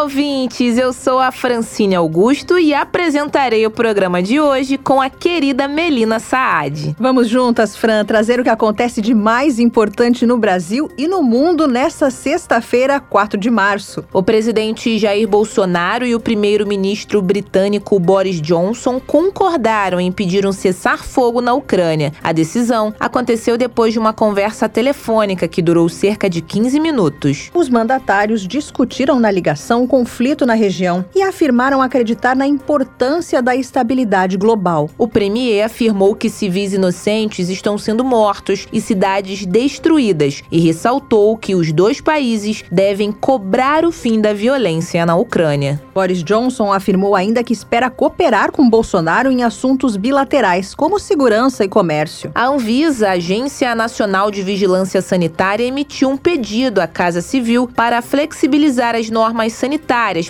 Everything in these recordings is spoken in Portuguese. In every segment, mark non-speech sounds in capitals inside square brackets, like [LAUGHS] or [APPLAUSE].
Olá, ouvintes! Eu sou a Francine Augusto e apresentarei o programa de hoje com a querida Melina Saad. Vamos juntas, Fran, trazer o que acontece de mais importante no Brasil e no mundo nesta sexta-feira, 4 de março. O presidente Jair Bolsonaro e o primeiro-ministro britânico Boris Johnson concordaram em pedir um cessar-fogo na Ucrânia. A decisão aconteceu depois de uma conversa telefônica que durou cerca de 15 minutos. Os mandatários discutiram na ligação conflito na região e afirmaram acreditar na importância da estabilidade global. O premier afirmou que civis inocentes estão sendo mortos e cidades destruídas e ressaltou que os dois países devem cobrar o fim da violência na Ucrânia. Boris Johnson afirmou ainda que espera cooperar com Bolsonaro em assuntos bilaterais, como segurança e comércio. A Anvisa, Agência Nacional de Vigilância Sanitária, emitiu um pedido à Casa Civil para flexibilizar as normas sanitárias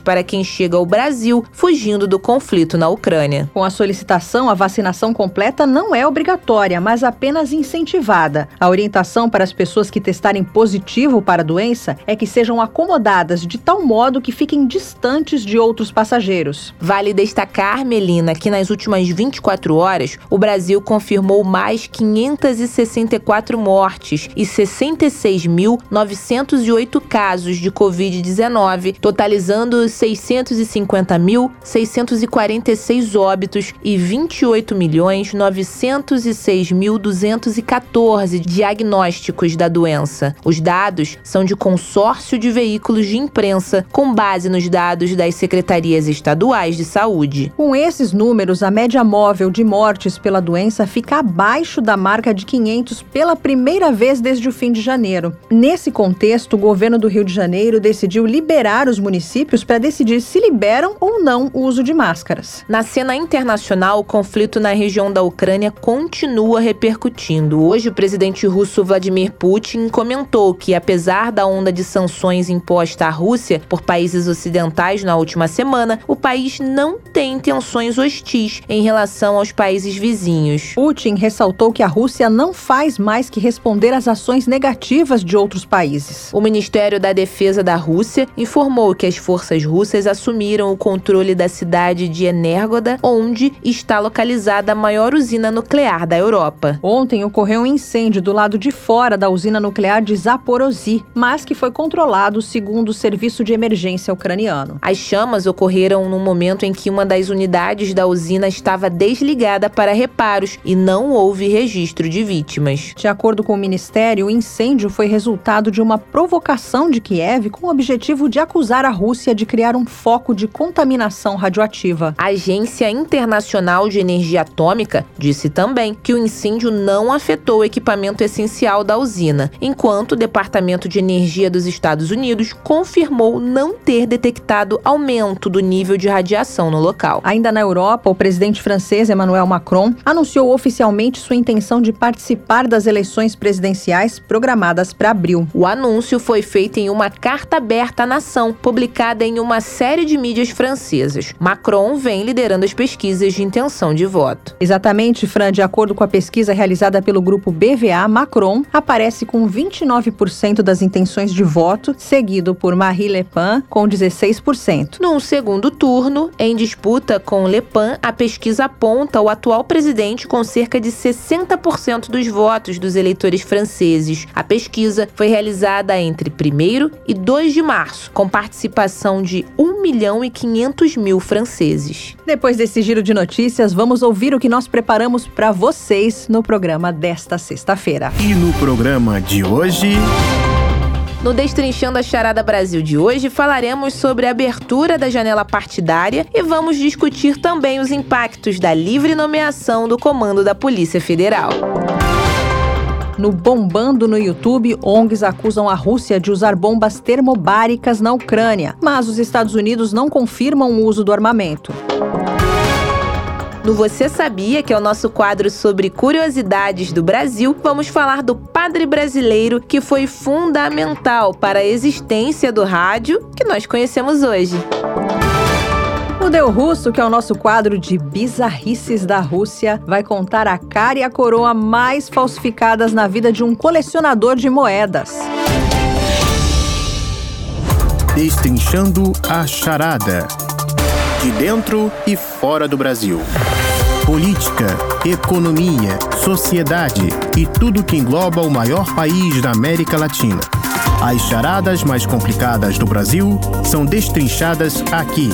para quem chega ao Brasil fugindo do conflito na Ucrânia. Com a solicitação, a vacinação completa não é obrigatória, mas apenas incentivada. A orientação para as pessoas que testarem positivo para a doença é que sejam acomodadas de tal modo que fiquem distantes de outros passageiros. Vale destacar, Melina, que nas últimas 24 horas o Brasil confirmou mais 564 mortes e 66.908 casos de Covid-19, totalizando 650.646 óbitos e 28.906.214 diagnósticos da doença. Os dados são de consórcio de veículos de imprensa, com base nos dados das secretarias estaduais de saúde. Com esses números, a média móvel de mortes pela doença fica abaixo da marca de 500 pela primeira vez desde o fim de janeiro. Nesse contexto, o governo do Rio de Janeiro decidiu liberar os municípios para decidir se liberam ou não o uso de máscaras. Na cena internacional, o conflito na região da Ucrânia continua repercutindo. Hoje, o presidente russo Vladimir Putin comentou que, apesar da onda de sanções imposta à Rússia por países ocidentais na última semana, o país não tem intenções hostis em relação aos países vizinhos. Putin ressaltou que a Rússia não faz mais que responder às ações negativas de outros países. O Ministério da Defesa da Rússia informou que as forças russas assumiram o controle da cidade de Energoda, onde está localizada a maior usina nuclear da Europa. Ontem ocorreu um incêndio do lado de fora da usina nuclear de Zaporozhye, mas que foi controlado segundo o serviço de emergência ucraniano. As chamas ocorreram no momento em que uma das unidades da usina estava desligada para reparos e não houve registro de vítimas. De acordo com o ministério, o incêndio foi resultado de uma provocação de Kiev com o objetivo de acusar a Rússia de criar um foco de contaminação radioativa. A Agência Internacional de Energia Atômica disse também que o incêndio não afetou o equipamento essencial da usina, enquanto o Departamento de Energia dos Estados Unidos confirmou não ter detectado aumento do nível de radiação no local. Ainda na Europa, o presidente francês Emmanuel Macron anunciou oficialmente sua intenção de participar das eleições presidenciais programadas para abril. O anúncio foi feito em uma carta aberta à nação, publicada em uma série de mídias francesas. Macron vem liderando as pesquisas de intenção de voto. Exatamente, Fran, de acordo com a pesquisa realizada pelo grupo BVA, Macron aparece com 29% das intenções de voto, seguido por Marie Le Pen com 16%. Num segundo turno, em disputa com Le Pen, a pesquisa aponta o atual presidente com cerca de 60% dos votos dos eleitores franceses. A pesquisa foi realizada entre 1 e 2 de março, com participação de 1 milhão e 500 mil franceses. Depois desse giro de notícias, vamos ouvir o que nós preparamos para vocês no programa desta sexta-feira. E no programa de hoje. No Destrinchando a Charada Brasil de hoje, falaremos sobre a abertura da janela partidária e vamos discutir também os impactos da livre nomeação do comando da Polícia Federal. No Bombando no YouTube, ONGs acusam a Rússia de usar bombas termobáricas na Ucrânia, mas os Estados Unidos não confirmam o uso do armamento. No Você Sabia, que é o nosso quadro sobre curiosidades do Brasil, vamos falar do padre brasileiro que foi fundamental para a existência do rádio que nós conhecemos hoje. O Deu Russo, que é o nosso quadro de bizarrices da Rússia, vai contar a cara e a coroa mais falsificadas na vida de um colecionador de moedas. Destrinchando a charada. De dentro e fora do Brasil. Política, economia, sociedade e tudo que engloba o maior país da América Latina. As charadas mais complicadas do Brasil são destrinchadas aqui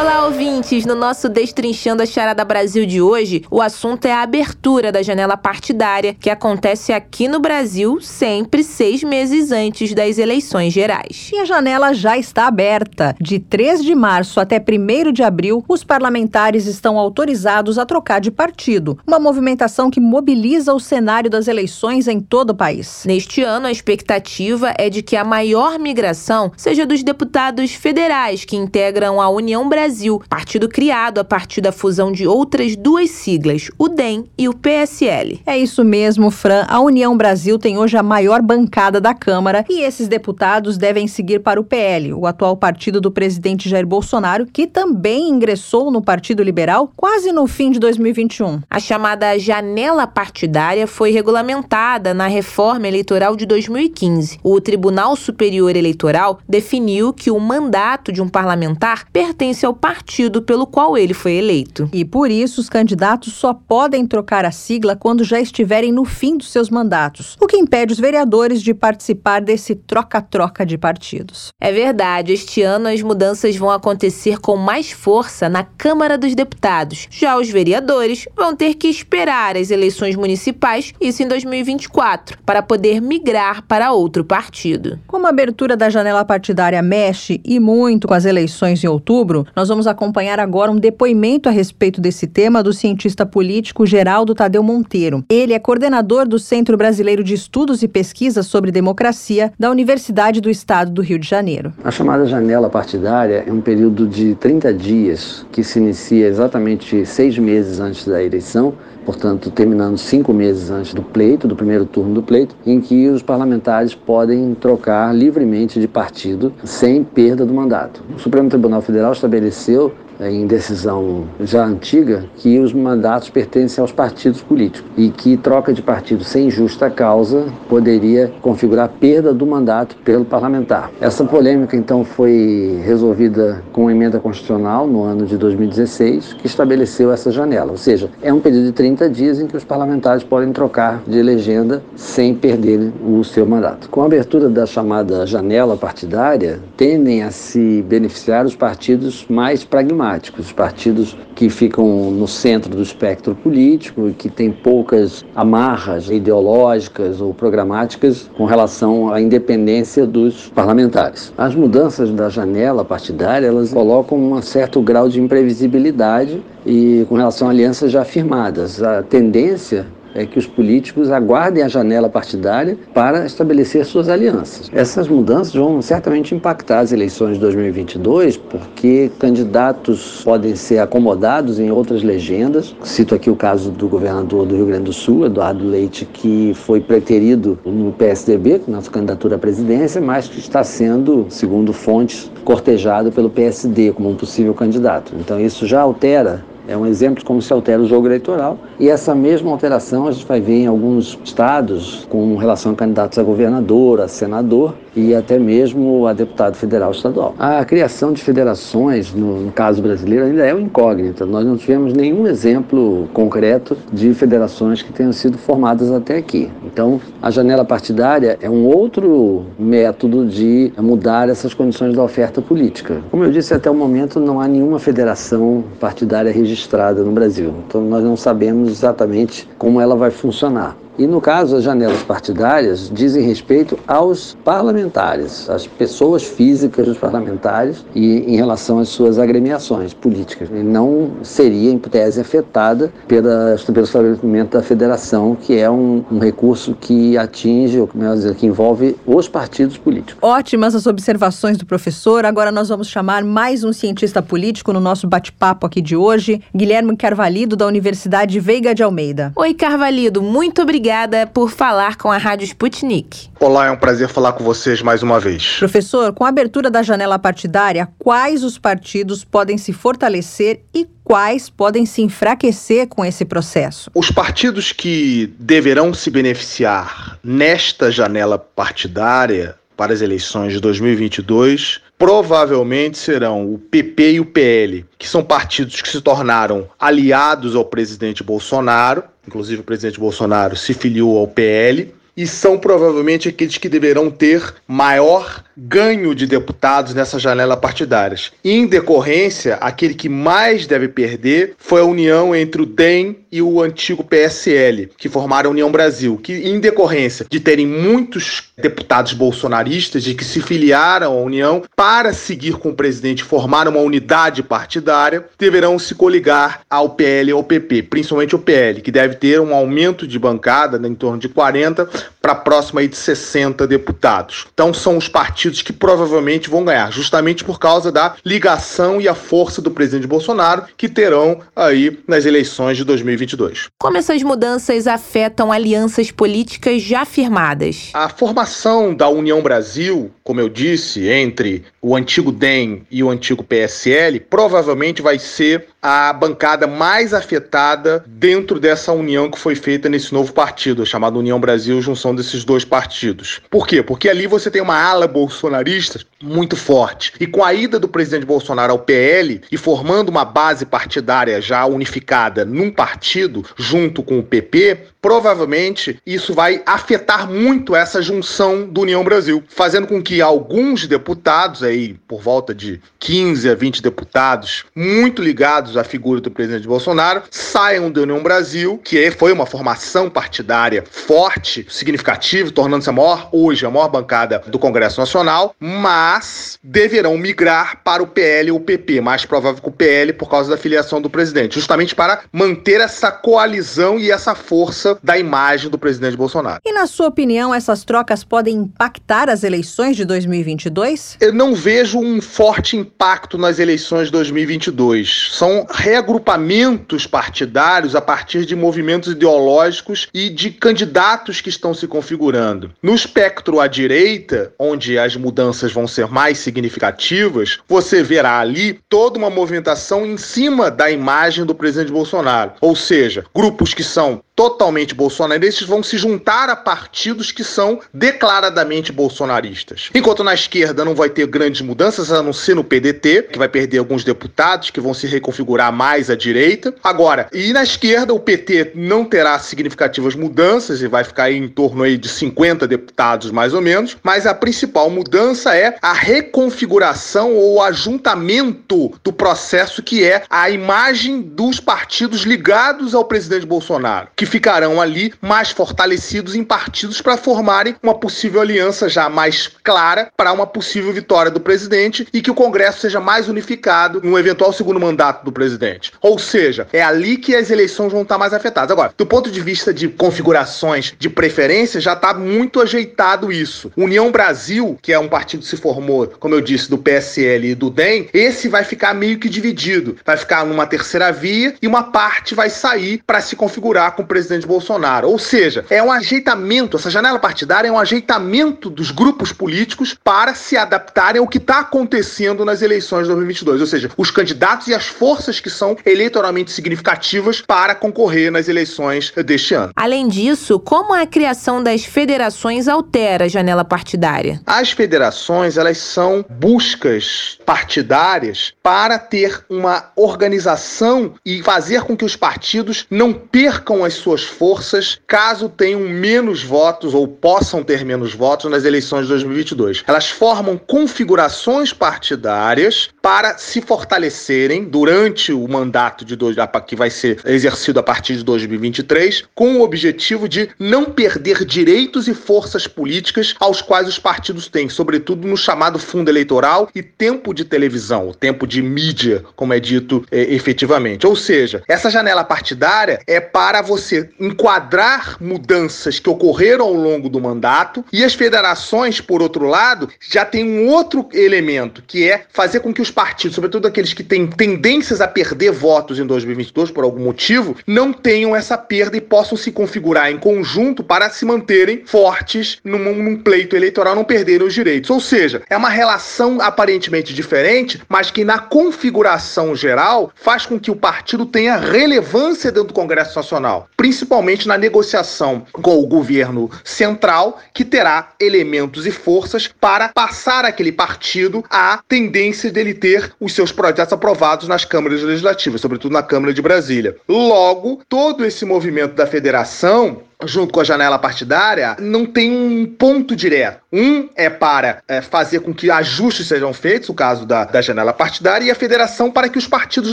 Olá, ouvintes! No nosso Destrinchando a Charada Brasil de hoje, o assunto é a abertura da janela partidária, que acontece aqui no Brasil sempre seis meses antes das eleições gerais. E a janela já está aberta. De 3 de março até 1 de abril, os parlamentares estão autorizados a trocar de partido, uma movimentação que mobiliza o cenário das eleições em todo o país. Neste ano, a expectativa é de que a maior migração seja dos deputados federais que integram a União Brasil Brasil, partido criado a partir da fusão de outras duas siglas, o DEM e o PSL. É isso mesmo, Fran. A União Brasil tem hoje a maior bancada da Câmara e esses deputados devem seguir para o PL, o atual partido do presidente Jair Bolsonaro, que também ingressou no Partido Liberal quase no fim de 2021. A chamada janela partidária foi regulamentada na reforma eleitoral de 2015. O Tribunal Superior Eleitoral definiu que o mandato de um parlamentar pertence ao ao partido pelo qual ele foi eleito. E por isso, os candidatos só podem trocar a sigla quando já estiverem no fim dos seus mandatos, o que impede os vereadores de participar desse troca-troca de partidos. É verdade, este ano as mudanças vão acontecer com mais força na Câmara dos Deputados. Já os vereadores vão ter que esperar as eleições municipais, isso em 2024, para poder migrar para outro partido. Como a abertura da janela partidária mexe e muito com as eleições em outubro, nós vamos acompanhar agora um depoimento a respeito desse tema do cientista político Geraldo Tadeu Monteiro. Ele é coordenador do Centro Brasileiro de Estudos e Pesquisas sobre Democracia da Universidade do Estado do Rio de Janeiro. A chamada janela partidária é um período de 30 dias que se inicia exatamente seis meses antes da eleição portanto, terminando cinco meses antes do pleito, do primeiro turno do pleito, em que os parlamentares podem trocar livremente de partido sem perda do mandato. O Supremo Tribunal Federal estabeleceu em decisão já antiga que os mandatos pertencem aos partidos políticos e que troca de partido sem justa causa poderia configurar perda do mandato pelo parlamentar. Essa polêmica então foi resolvida com uma emenda constitucional no ano de 2016 que estabeleceu essa janela, ou seja, é um período de 30 dias em que os parlamentares podem trocar de legenda sem perder o seu mandato. Com a abertura da chamada janela partidária, tendem a se beneficiar os partidos mais pragmáticos os partidos que ficam no centro do espectro político e que têm poucas amarras ideológicas ou programáticas com relação à independência dos parlamentares. As mudanças da janela partidária, elas colocam um certo grau de imprevisibilidade e com relação a alianças já firmadas. A tendência é que os políticos aguardem a janela partidária para estabelecer suas alianças. Essas mudanças vão certamente impactar as eleições de 2022, porque candidatos podem ser acomodados em outras legendas. Cito aqui o caso do governador do Rio Grande do Sul, Eduardo Leite, que foi preterido no PSDB, na sua candidatura à presidência, mas que está sendo, segundo fontes, cortejado pelo PSD como um possível candidato. Então isso já altera é um exemplo de como se altera o jogo eleitoral. E essa mesma alteração a gente vai ver em alguns estados com relação a candidatos a governador, a senador e até mesmo a deputado federal estadual. A criação de federações, no, no caso brasileiro, ainda é uma incógnita. Nós não tivemos nenhum exemplo concreto de federações que tenham sido formadas até aqui. Então, a janela partidária é um outro método de mudar essas condições da oferta política. Como eu disse, até o momento não há nenhuma federação partidária registrada no Brasil. Então, nós não sabemos exatamente como ela vai funcionar. E no caso, as janelas partidárias dizem respeito aos parlamentares, às pessoas físicas dos parlamentares e em relação às suas agremiações políticas. E não seria, em tese, afetada pela, pelo estabelecimento da federação, que é um, um recurso que atinge, ou como dizer, que envolve os partidos políticos. Ótimas as observações do professor. Agora nós vamos chamar mais um cientista político no nosso bate-papo aqui de hoje, Guilherme Carvalido, da Universidade Veiga de Almeida. Oi, Carvalido, muito obrigada obrigada por falar com a Rádio Sputnik. Olá, é um prazer falar com vocês mais uma vez. Professor, com a abertura da janela partidária, quais os partidos podem se fortalecer e quais podem se enfraquecer com esse processo? Os partidos que deverão se beneficiar nesta janela partidária para as eleições de 2022 provavelmente serão o PP e o PL, que são partidos que se tornaram aliados ao presidente Bolsonaro, inclusive o presidente Bolsonaro se filiou ao PL, e são provavelmente aqueles que deverão ter maior ganho de deputados nessa janela partidárias. Em decorrência, aquele que mais deve perder foi a união entre o DEM e o antigo PSL, que formaram a União Brasil, que em decorrência de terem muitos deputados bolsonaristas e que se filiaram à União para seguir com o presidente formar uma unidade partidária, deverão se coligar ao PL e ao PP, principalmente o PL, que deve ter um aumento de bancada né, em torno de 40 para próxima de 60 deputados. Então são os partidos que provavelmente vão ganhar, justamente por causa da ligação e a força do presidente Bolsonaro que terão aí nas eleições de 2022. Como essas mudanças afetam alianças políticas já firmadas? A formação da União Brasil, como eu disse, entre o antigo DEM e o antigo PSL, provavelmente vai ser a bancada mais afetada dentro dessa união que foi feita nesse novo partido, chamado União Brasil, junção desses dois partidos. Por quê? Porque ali você tem uma ala bolsonarista muito forte. E com a ida do presidente Bolsonaro ao PL e formando uma base partidária já unificada num partido junto com o PP, provavelmente isso vai afetar muito essa junção do União Brasil, fazendo com que alguns deputados aí por volta de 15 a 20 deputados muito ligados à figura do presidente Bolsonaro saiam da União Brasil, que foi uma formação partidária forte, significativa, tornando-se a maior hoje a maior bancada do Congresso Nacional, mas deverão migrar para o PL ou o PP, mais provável que o PL por causa da filiação do presidente, justamente para manter essa coalizão e essa força da imagem do presidente Bolsonaro. E na sua opinião, essas trocas podem impactar as eleições de 2022? Eu não vejo um forte impacto nas eleições de 2022. São reagrupamentos partidários a partir de movimentos ideológicos e de candidatos que estão se configurando. No espectro à direita, onde as mudanças vão ser mais significativas, você verá ali toda uma movimentação em cima da imagem do presidente Bolsonaro. Ou seja, grupos que são totalmente bolsonaristas vão se juntar a partidos que são declaradamente bolsonaristas. Enquanto na esquerda não vai ter grandes mudanças, a não ser no PDT, que vai perder alguns deputados, que vão se reconfigurar mais à direita. Agora, e na esquerda, o PT não terá significativas mudanças e vai ficar em torno aí de 50 deputados, mais ou menos. Mas a principal mudança é a reconfiguração ou ajuntamento do processo que é a imagem dos partidos ligados ao presidente Bolsonaro, que ficarão ali mais fortalecidos em partidos para formarem uma possível aliança já mais clara para uma possível vitória do presidente e que o Congresso seja mais unificado no eventual segundo mandato do presidente. Ou seja, é ali que as eleições vão estar mais afetadas. Agora, do ponto de vista de configurações de preferência, já está muito ajeitado isso. União Brasil, que é um partido que se formou, como eu disse, do PSL e do DEM, esse vai ficar meio que dividido. Vai ficar numa terceira via e uma parte vai sair para se configurar com o presidente presidente Bolsonaro. Ou seja, é um ajeitamento, essa janela partidária é um ajeitamento dos grupos políticos para se adaptarem ao que está acontecendo nas eleições de 2022. Ou seja, os candidatos e as forças que são eleitoralmente significativas para concorrer nas eleições deste ano. Além disso, como a criação das federações altera a janela partidária? As federações, elas são buscas partidárias para ter uma organização e fazer com que os partidos não percam as suas forças caso tenham menos votos ou possam ter menos votos nas eleições de 2022. Elas formam configurações partidárias para se fortalecerem durante o mandato de dois, que vai ser exercido a partir de 2023, com o objetivo de não perder direitos e forças políticas aos quais os partidos têm, sobretudo no chamado fundo eleitoral e tempo de televisão, o tempo de mídia, como é dito é, efetivamente. Ou seja, essa janela partidária é para você você enquadrar mudanças que ocorreram ao longo do mandato, e as federações, por outro lado, já tem um outro elemento, que é fazer com que os partidos, sobretudo aqueles que têm tendências a perder votos em 2022 por algum motivo, não tenham essa perda e possam se configurar em conjunto para se manterem fortes num, num pleito eleitoral, não perderem os direitos. Ou seja, é uma relação aparentemente diferente, mas que na configuração geral faz com que o partido tenha relevância dentro do Congresso Nacional, principalmente na negociação com o governo central, que terá elementos e forças para passar aquele partido a tendência dele ter os seus projetos aprovados nas câmaras legislativas, sobretudo na Câmara de Brasília. Logo, todo esse movimento da federação junto com a janela partidária, não tem um ponto direto. Um é para é, fazer com que ajustes sejam feitos, o caso da, da janela partidária, e a federação para que os partidos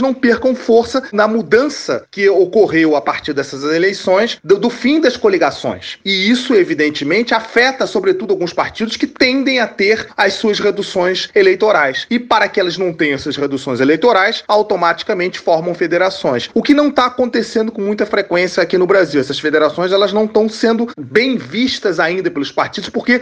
não percam força na mudança que ocorreu a partir dessas eleições, do, do fim das coligações. E isso, evidentemente, afeta, sobretudo, alguns partidos que tendem a ter as suas reduções eleitorais. E para que elas não tenham essas reduções eleitorais, automaticamente formam federações. O que não está acontecendo com muita frequência aqui no Brasil. Essas federações, elas não estão sendo bem vistas ainda pelos partidos, porque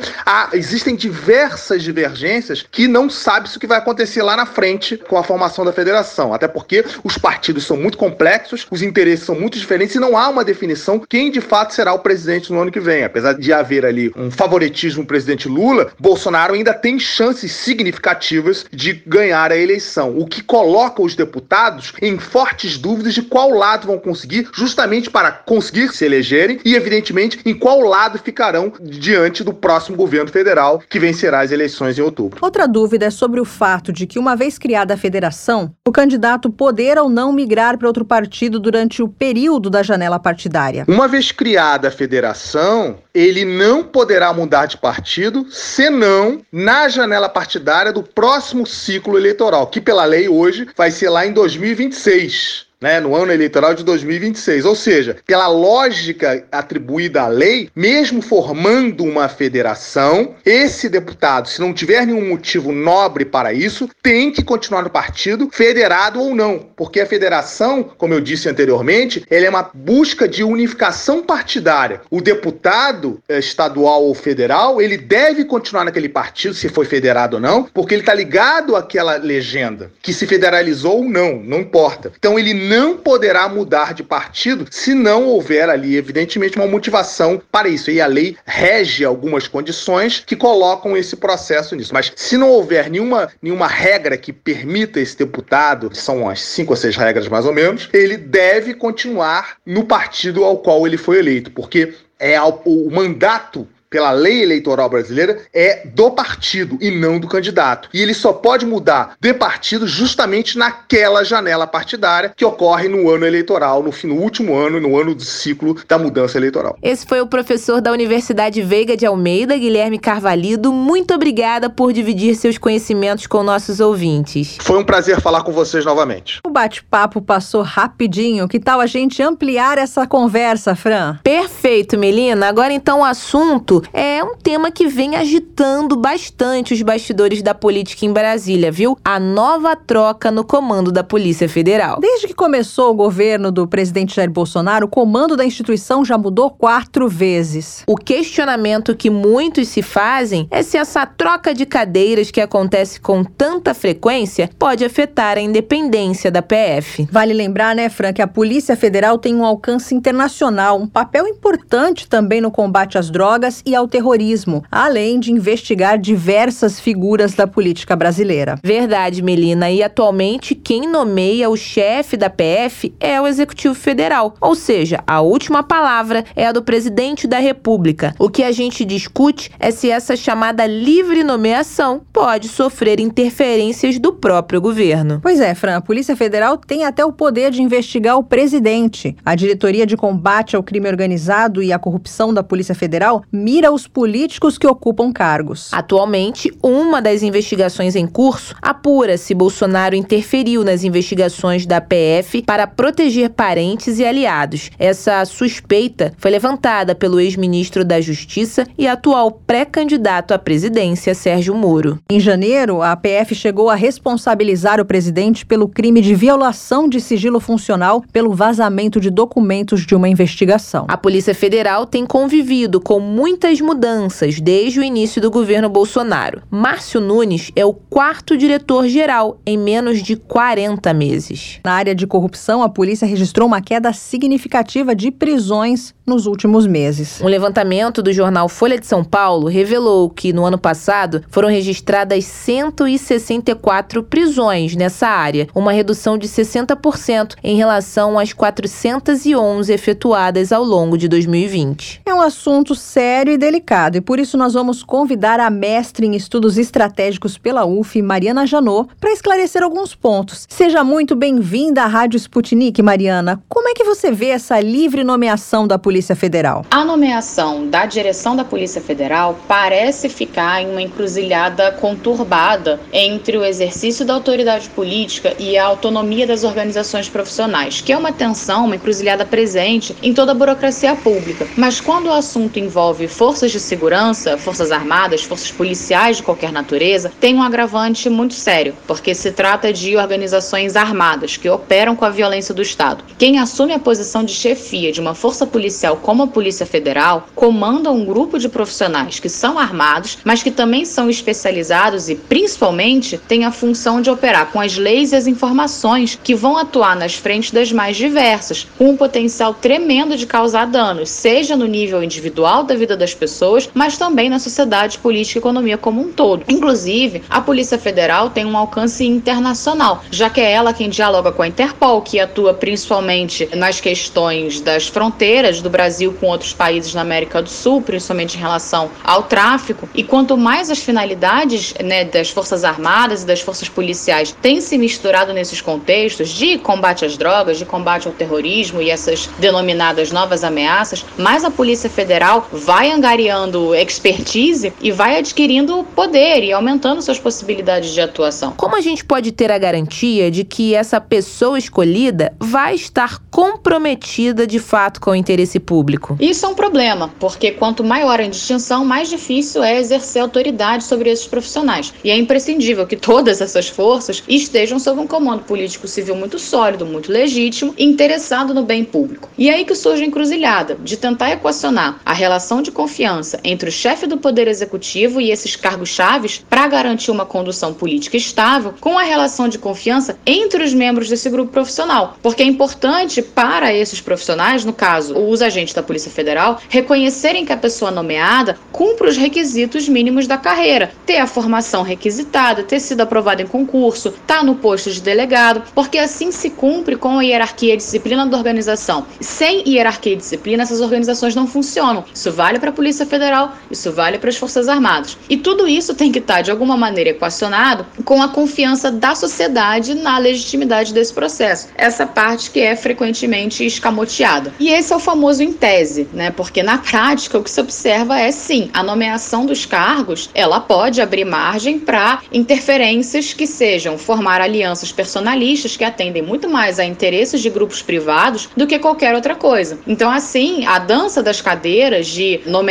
existem diversas divergências que não sabe-se o que vai acontecer lá na frente com a formação da federação. Até porque os partidos são muito complexos, os interesses são muito diferentes e não há uma definição quem de fato será o presidente no ano que vem. Apesar de haver ali um favoritismo do presidente Lula, Bolsonaro ainda tem chances significativas de ganhar a eleição, o que coloca os deputados em fortes dúvidas de qual lado vão conseguir, justamente para conseguir se elegerem e evidentemente, em qual lado ficarão diante do próximo governo federal que vencerá as eleições em outubro. Outra dúvida é sobre o fato de que, uma vez criada a federação, o candidato poder ou não migrar para outro partido durante o período da janela partidária. Uma vez criada a federação, ele não poderá mudar de partido senão na janela partidária do próximo ciclo eleitoral, que pela lei hoje vai ser lá em 2026 né, no ano eleitoral de 2026. Ou seja, pela lógica atribuída à lei, mesmo formando uma federação, esse deputado, se não tiver nenhum motivo nobre para isso, tem que continuar no partido, federado ou não. Porque a federação, como eu disse anteriormente, ela é uma busca de unificação partidária. O deputado eh, estadual ou federal, ele deve continuar naquele partido, se foi federado ou não, porque ele está ligado àquela legenda, que se federalizou ou não, não importa. Então ele não poderá mudar de partido se não houver ali, evidentemente, uma motivação para isso. E a lei rege algumas condições que colocam esse processo nisso. Mas se não houver nenhuma, nenhuma regra que permita esse deputado, são as cinco ou seis regras mais ou menos, ele deve continuar no partido ao qual ele foi eleito, porque é o mandato pela lei eleitoral brasileira é do partido e não do candidato. E ele só pode mudar de partido justamente naquela janela partidária que ocorre no ano eleitoral, no, fim, no último ano, no ano do ciclo da mudança eleitoral. Esse foi o professor da Universidade Veiga de Almeida, Guilherme Carvalido. Muito obrigada por dividir seus conhecimentos com nossos ouvintes. Foi um prazer falar com vocês novamente. O bate-papo passou rapidinho. Que tal a gente ampliar essa conversa, Fran? Perfeito, Melina. Agora então o assunto é um tema que vem agitando bastante os bastidores da política em Brasília, viu? A nova troca no comando da Polícia Federal. Desde que começou o governo do presidente Jair Bolsonaro, o comando da instituição já mudou quatro vezes. O questionamento que muitos se fazem é se essa troca de cadeiras que acontece com tanta frequência pode afetar a independência da PF. Vale lembrar, né, Fran, que a Polícia Federal tem um alcance internacional, um papel importante também no combate às drogas e ao terrorismo, além de investigar diversas figuras da política brasileira. Verdade, Melina. E atualmente quem nomeia o chefe da PF é o Executivo Federal, ou seja, a última palavra é a do presidente da República. O que a gente discute é se essa chamada livre nomeação pode sofrer interferências do próprio governo. Pois é, Fran, a Polícia Federal tem até o poder de investigar o presidente. A Diretoria de Combate ao Crime Organizado e à Corrupção da Polícia Federal mira os políticos que ocupam cargos. Atualmente, uma das investigações em curso apura se Bolsonaro interferiu nas investigações da PF para proteger parentes e aliados. Essa suspeita foi levantada pelo ex-ministro da Justiça e atual pré-candidato à presidência, Sérgio Moro. Em janeiro, a PF chegou a responsabilizar o presidente pelo crime de violação de sigilo funcional pelo vazamento de documentos de uma investigação. A Polícia Federal tem convivido com muitas mudanças desde o início do governo Bolsonaro. Márcio Nunes é o quarto diretor-geral em menos de 40 meses. Na área de corrupção, a polícia registrou uma queda significativa de prisões nos últimos meses. Um levantamento do jornal Folha de São Paulo revelou que no ano passado foram registradas 164 prisões nessa área, uma redução de 60% em relação às 411 efetuadas ao longo de 2020. É um assunto sério e delicado e por isso nós vamos convidar a mestre em estudos estratégicos pela UF, Mariana Janot, para esclarecer alguns pontos. Seja muito bem-vinda à Rádio Sputnik, Mariana. Como é que você vê essa livre nomeação da Polícia Federal? A nomeação da direção da Polícia Federal parece ficar em uma encruzilhada conturbada entre o exercício da autoridade política e a autonomia das organizações profissionais, que é uma tensão, uma encruzilhada presente em toda a burocracia pública. Mas quando o assunto envolve forças de segurança, forças armadas, forças policiais de qualquer natureza, tem um agravante muito sério, porque se trata de organizações armadas que operam com a violência do Estado. Quem assume a posição de chefia de uma força policial como a Polícia Federal comanda um grupo de profissionais que são armados, mas que também são especializados e, principalmente, têm a função de operar com as leis e as informações que vão atuar nas frentes das mais diversas, com um potencial tremendo de causar danos, seja no nível individual da vida das pessoas, mas também na sociedade, política e economia como um todo. Inclusive, a Polícia Federal tem um alcance internacional, já que é ela quem dialoga com a Interpol, que atua principalmente nas questões das fronteiras do Brasil com outros países na América do Sul, principalmente em relação ao tráfico. E quanto mais as finalidades né, das Forças Armadas e das forças policiais têm se misturado nesses contextos de combate às drogas, de combate ao terrorismo e essas denominadas novas ameaças, mais a Polícia Federal vai angariando expertise e vai adquirindo poder e aumentando suas possibilidades de atuação. Como a gente pode ter a garantia de que essa pessoa escolhida vai estar comprometida de fato com o interesse público? Isso é um problema, porque quanto maior a distinção, mais difícil é exercer autoridade sobre esses profissionais. E é imprescindível que todas essas forças estejam sob um comando político civil muito sólido, muito legítimo e interessado no bem público. E é aí que surge a encruzilhada de tentar equacionar a relação de confiança entre o chefe do Poder Executivo e esses cargos chaves para garantir uma condução política estável com a relação de confiança entre os membros desse grupo profissional. Porque é importante para esses profissionais, no caso, os agentes da Polícia Federal, reconhecerem que a pessoa nomeada cumpre os requisitos mínimos da carreira, ter a formação requisitada, ter sido aprovado em concurso, estar tá no posto de delegado, porque assim se cumpre com a hierarquia e disciplina da organização. Sem hierarquia e disciplina, essas organizações não funcionam. Isso vale para Polícia Federal, isso vale para as Forças Armadas. E tudo isso tem que estar, de alguma maneira, equacionado com a confiança da sociedade na legitimidade desse processo. Essa parte que é frequentemente escamoteada. E esse é o famoso em tese, né? Porque na prática o que se observa é sim, a nomeação dos cargos, ela pode abrir margem para interferências que sejam formar alianças personalistas que atendem muito mais a interesses de grupos privados do que qualquer outra coisa. Então, assim, a dança das cadeiras de nomeação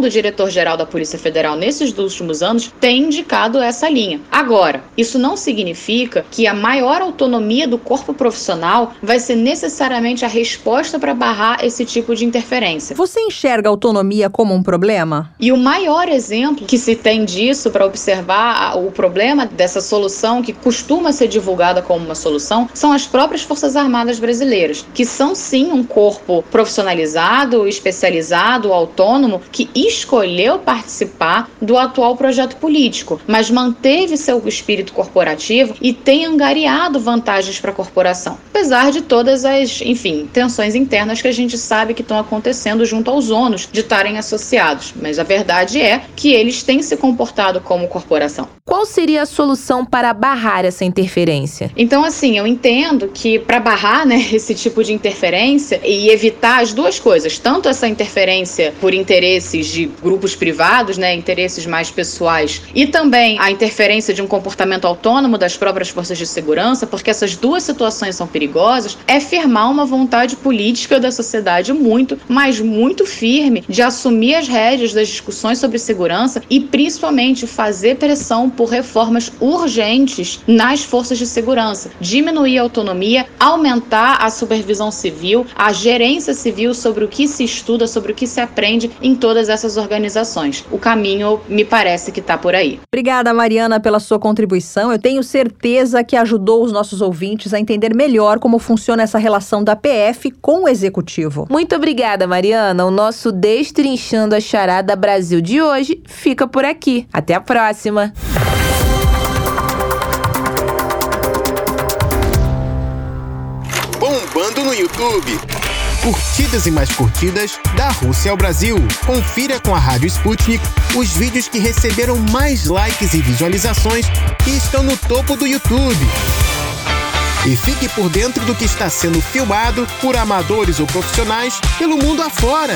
do diretor-geral da Polícia Federal nesses últimos anos tem indicado essa linha. Agora, isso não significa que a maior autonomia do corpo profissional vai ser necessariamente a resposta para barrar esse tipo de interferência. Você enxerga a autonomia como um problema? E o maior exemplo que se tem disso para observar o problema dessa solução que costuma ser divulgada como uma solução são as próprias Forças Armadas brasileiras, que são sim um corpo profissionalizado, especializado, autônomo, que escolheu participar do atual projeto político, mas manteve seu espírito corporativo e tem angariado vantagens para a corporação, apesar de todas as, enfim, tensões internas que a gente sabe que estão acontecendo junto aos ônus de estarem associados. Mas a verdade é que eles têm se comportado como corporação. Qual seria a solução para barrar essa interferência? Então, assim, eu entendo que para barrar né, [LAUGHS] esse tipo de interferência e evitar as duas coisas, tanto essa interferência por interesse interesses de grupos privados, né, interesses mais pessoais, e também a interferência de um comportamento autônomo das próprias forças de segurança, porque essas duas situações são perigosas, é firmar uma vontade política da sociedade muito, mas muito firme de assumir as rédeas das discussões sobre segurança e principalmente fazer pressão por reformas urgentes nas forças de segurança, diminuir a autonomia, aumentar a supervisão civil, a gerência civil sobre o que se estuda, sobre o que se aprende em todas essas organizações. O caminho me parece que está por aí. Obrigada, Mariana, pela sua contribuição. Eu tenho certeza que ajudou os nossos ouvintes a entender melhor como funciona essa relação da PF com o executivo. Muito obrigada, Mariana. O nosso Destrinchando a Charada Brasil de hoje fica por aqui. Até a próxima. Bombando no YouTube. Curtidas e mais curtidas da Rússia ao Brasil. Confira com a Rádio Sputnik os vídeos que receberam mais likes e visualizações e estão no topo do YouTube. E fique por dentro do que está sendo filmado por amadores ou profissionais pelo mundo afora.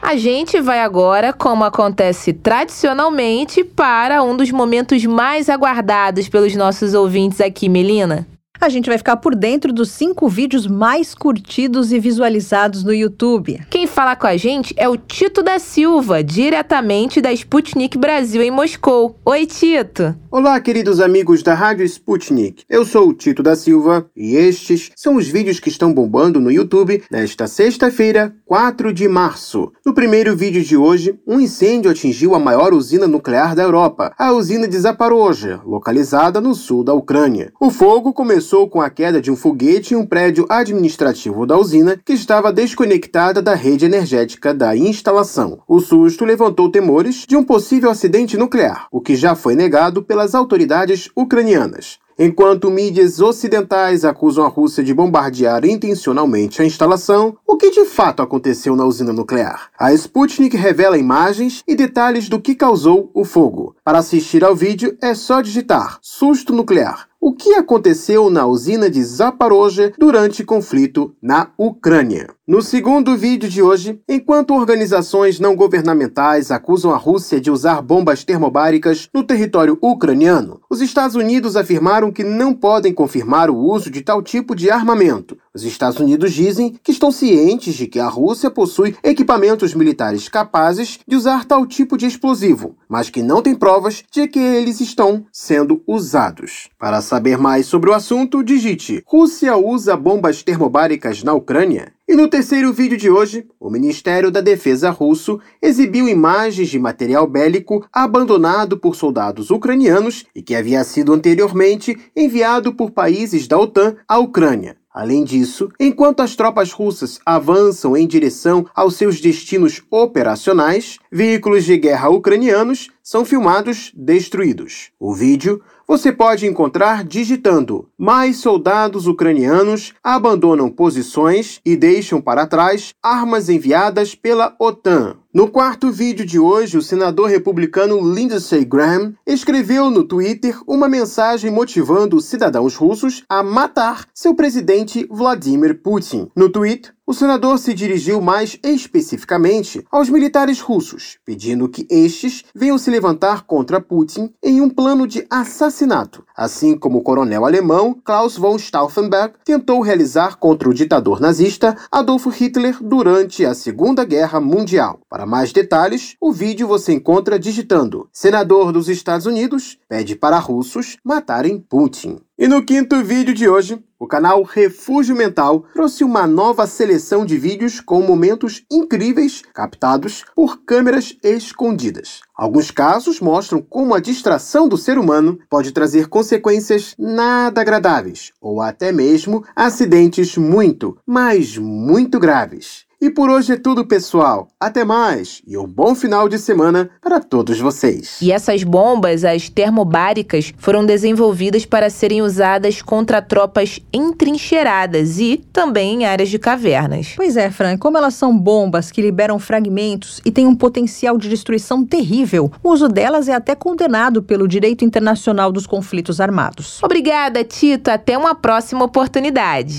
A gente vai agora, como acontece tradicionalmente, para um dos momentos mais aguardados pelos nossos ouvintes aqui, Melina. A gente vai ficar por dentro dos cinco vídeos mais curtidos e visualizados no YouTube. Quem fala com a gente é o Tito da Silva, diretamente da Sputnik Brasil em Moscou. Oi, Tito. Olá, queridos amigos da Rádio Sputnik. Eu sou o Tito da Silva e estes são os vídeos que estão bombando no YouTube nesta sexta-feira, 4 de março. No primeiro vídeo de hoje, um incêndio atingiu a maior usina nuclear da Europa, a usina de Zaporozhye, localizada no sul da Ucrânia. O fogo começou começou com a queda de um foguete em um prédio administrativo da usina que estava desconectada da rede energética da instalação. O susto levantou temores de um possível acidente nuclear, o que já foi negado pelas autoridades ucranianas. Enquanto mídias ocidentais acusam a Rússia de bombardear intencionalmente a instalação, o que de fato aconteceu na usina nuclear? A Sputnik revela imagens e detalhes do que causou o fogo. Para assistir ao vídeo é só digitar susto nuclear. O que aconteceu na usina de Zaporozhye durante conflito na Ucrânia? No segundo vídeo de hoje, enquanto organizações não governamentais acusam a Rússia de usar bombas termobáricas no território ucraniano, os Estados Unidos afirmaram que não podem confirmar o uso de tal tipo de armamento. Os Estados Unidos dizem que estão cientes de que a Rússia possui equipamentos militares capazes de usar tal tipo de explosivo, mas que não têm provas de que eles estão sendo usados. Para saber mais sobre o assunto, digite: Rússia usa bombas termobáricas na Ucrânia? E no terceiro vídeo de hoje, o Ministério da Defesa russo exibiu imagens de material bélico abandonado por soldados ucranianos e que havia sido anteriormente enviado por países da OTAN à Ucrânia. Além disso, enquanto as tropas russas avançam em direção aos seus destinos operacionais, veículos de guerra ucranianos são filmados destruídos. O vídeo você pode encontrar digitando: Mais soldados ucranianos abandonam posições e deixam para trás armas enviadas pela OTAN. No quarto vídeo de hoje, o senador republicano Lindsey Graham escreveu no Twitter uma mensagem motivando cidadãos russos a matar seu presidente Vladimir Putin. No tweet, o senador se dirigiu mais especificamente aos militares russos, pedindo que estes venham se levantar contra Putin em um plano de assassinato, assim como o coronel alemão Klaus von Stauffenberg tentou realizar contra o ditador nazista Adolf Hitler durante a Segunda Guerra Mundial. Para mais detalhes, o vídeo você encontra digitando: Senador dos Estados Unidos pede para russos matarem Putin. E no quinto vídeo de hoje, o canal Refúgio Mental trouxe uma nova seleção de vídeos com momentos incríveis captados por câmeras escondidas. Alguns casos mostram como a distração do ser humano pode trazer consequências nada agradáveis ou até mesmo acidentes muito, mas muito graves. E por hoje é tudo, pessoal. Até mais e um bom final de semana para todos vocês. E essas bombas, as termobáricas, foram desenvolvidas para serem usadas contra tropas entrincheiradas e também em áreas de cavernas. Pois é, Fran, como elas são bombas que liberam fragmentos e têm um potencial de destruição terrível, o uso delas é até condenado pelo direito internacional dos conflitos armados. Obrigada, Tito. Até uma próxima oportunidade.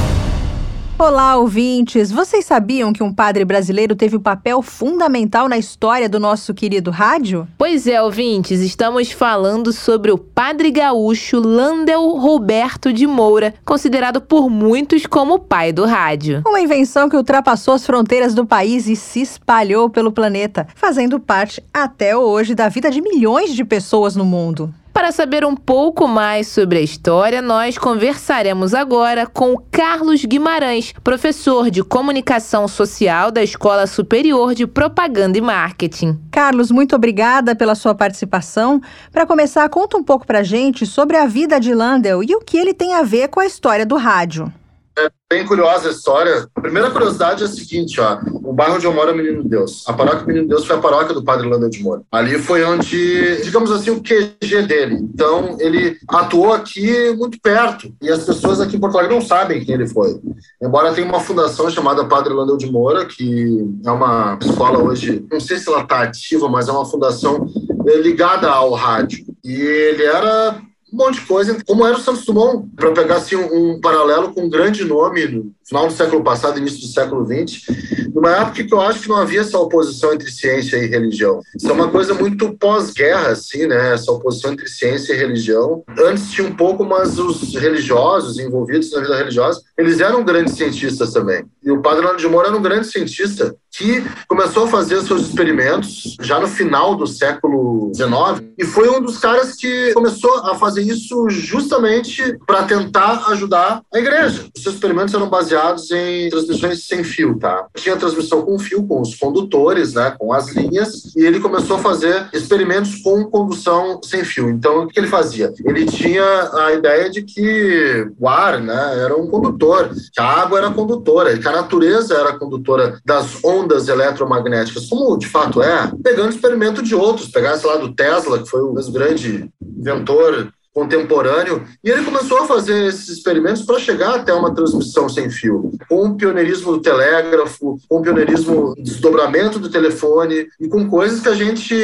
Olá, ouvintes! Vocês sabiam que um padre brasileiro teve um papel fundamental na história do nosso querido rádio? Pois é, ouvintes, estamos falando sobre o padre gaúcho Landel Roberto de Moura, considerado por muitos como o pai do rádio. Uma invenção que ultrapassou as fronteiras do país e se espalhou pelo planeta, fazendo parte até hoje da vida de milhões de pessoas no mundo. Para saber um pouco mais sobre a história, nós conversaremos agora com Carlos Guimarães, professor de comunicação social da Escola Superior de Propaganda e Marketing. Carlos, muito obrigada pela sua participação. Para começar, conta um pouco para gente sobre a vida de Landel e o que ele tem a ver com a história do rádio. É bem curiosa a história. A primeira curiosidade é a seguinte, ó. O bairro onde eu moro é Menino Deus. A paróquia Menino Deus foi a paróquia do padre Landel de Moura. Ali foi onde, digamos assim, o QG dele. Então, ele atuou aqui muito perto. E as pessoas aqui em Porto Alegre não sabem quem ele foi. Embora tenha uma fundação chamada Padre Landel de Moura, que é uma escola hoje, não sei se ela está ativa, mas é uma fundação eh, ligada ao rádio. E ele era um monte de coisa, como era o Santos Dumont, para pegar assim, um, um, paralelo com um grande nome no final do século passado, início do século XX, numa época que eu acho que não havia essa oposição entre ciência e religião. Isso é uma coisa muito pós-guerra, assim, né? Essa oposição entre ciência e religião. Antes tinha um pouco, mas os religiosos envolvidos na vida religiosa, eles eram grandes cientistas também. E o Padre Leandro de Moura era um grande cientista que começou a fazer seus experimentos já no final do século XIX e foi um dos caras que começou a fazer isso justamente para tentar ajudar a igreja. Os seus experimentos eram baseados em transmissões sem fio, tá? Tinha transmissão com fio, com os condutores, né, com as linhas, e ele começou a fazer experimentos com condução sem fio. Então, o que ele fazia? Ele tinha a ideia de que o ar, né, era um condutor, que a água era condutora, que a natureza era condutora das ondas eletromagnéticas, como de fato é, pegando experimento de outros, pegasse lá do Tesla, que foi o grande inventor contemporâneo, e ele começou a fazer esses experimentos para chegar até uma transmissão sem fio, com o pioneirismo do telégrafo, com o pioneirismo do desdobramento do telefone e com coisas que a gente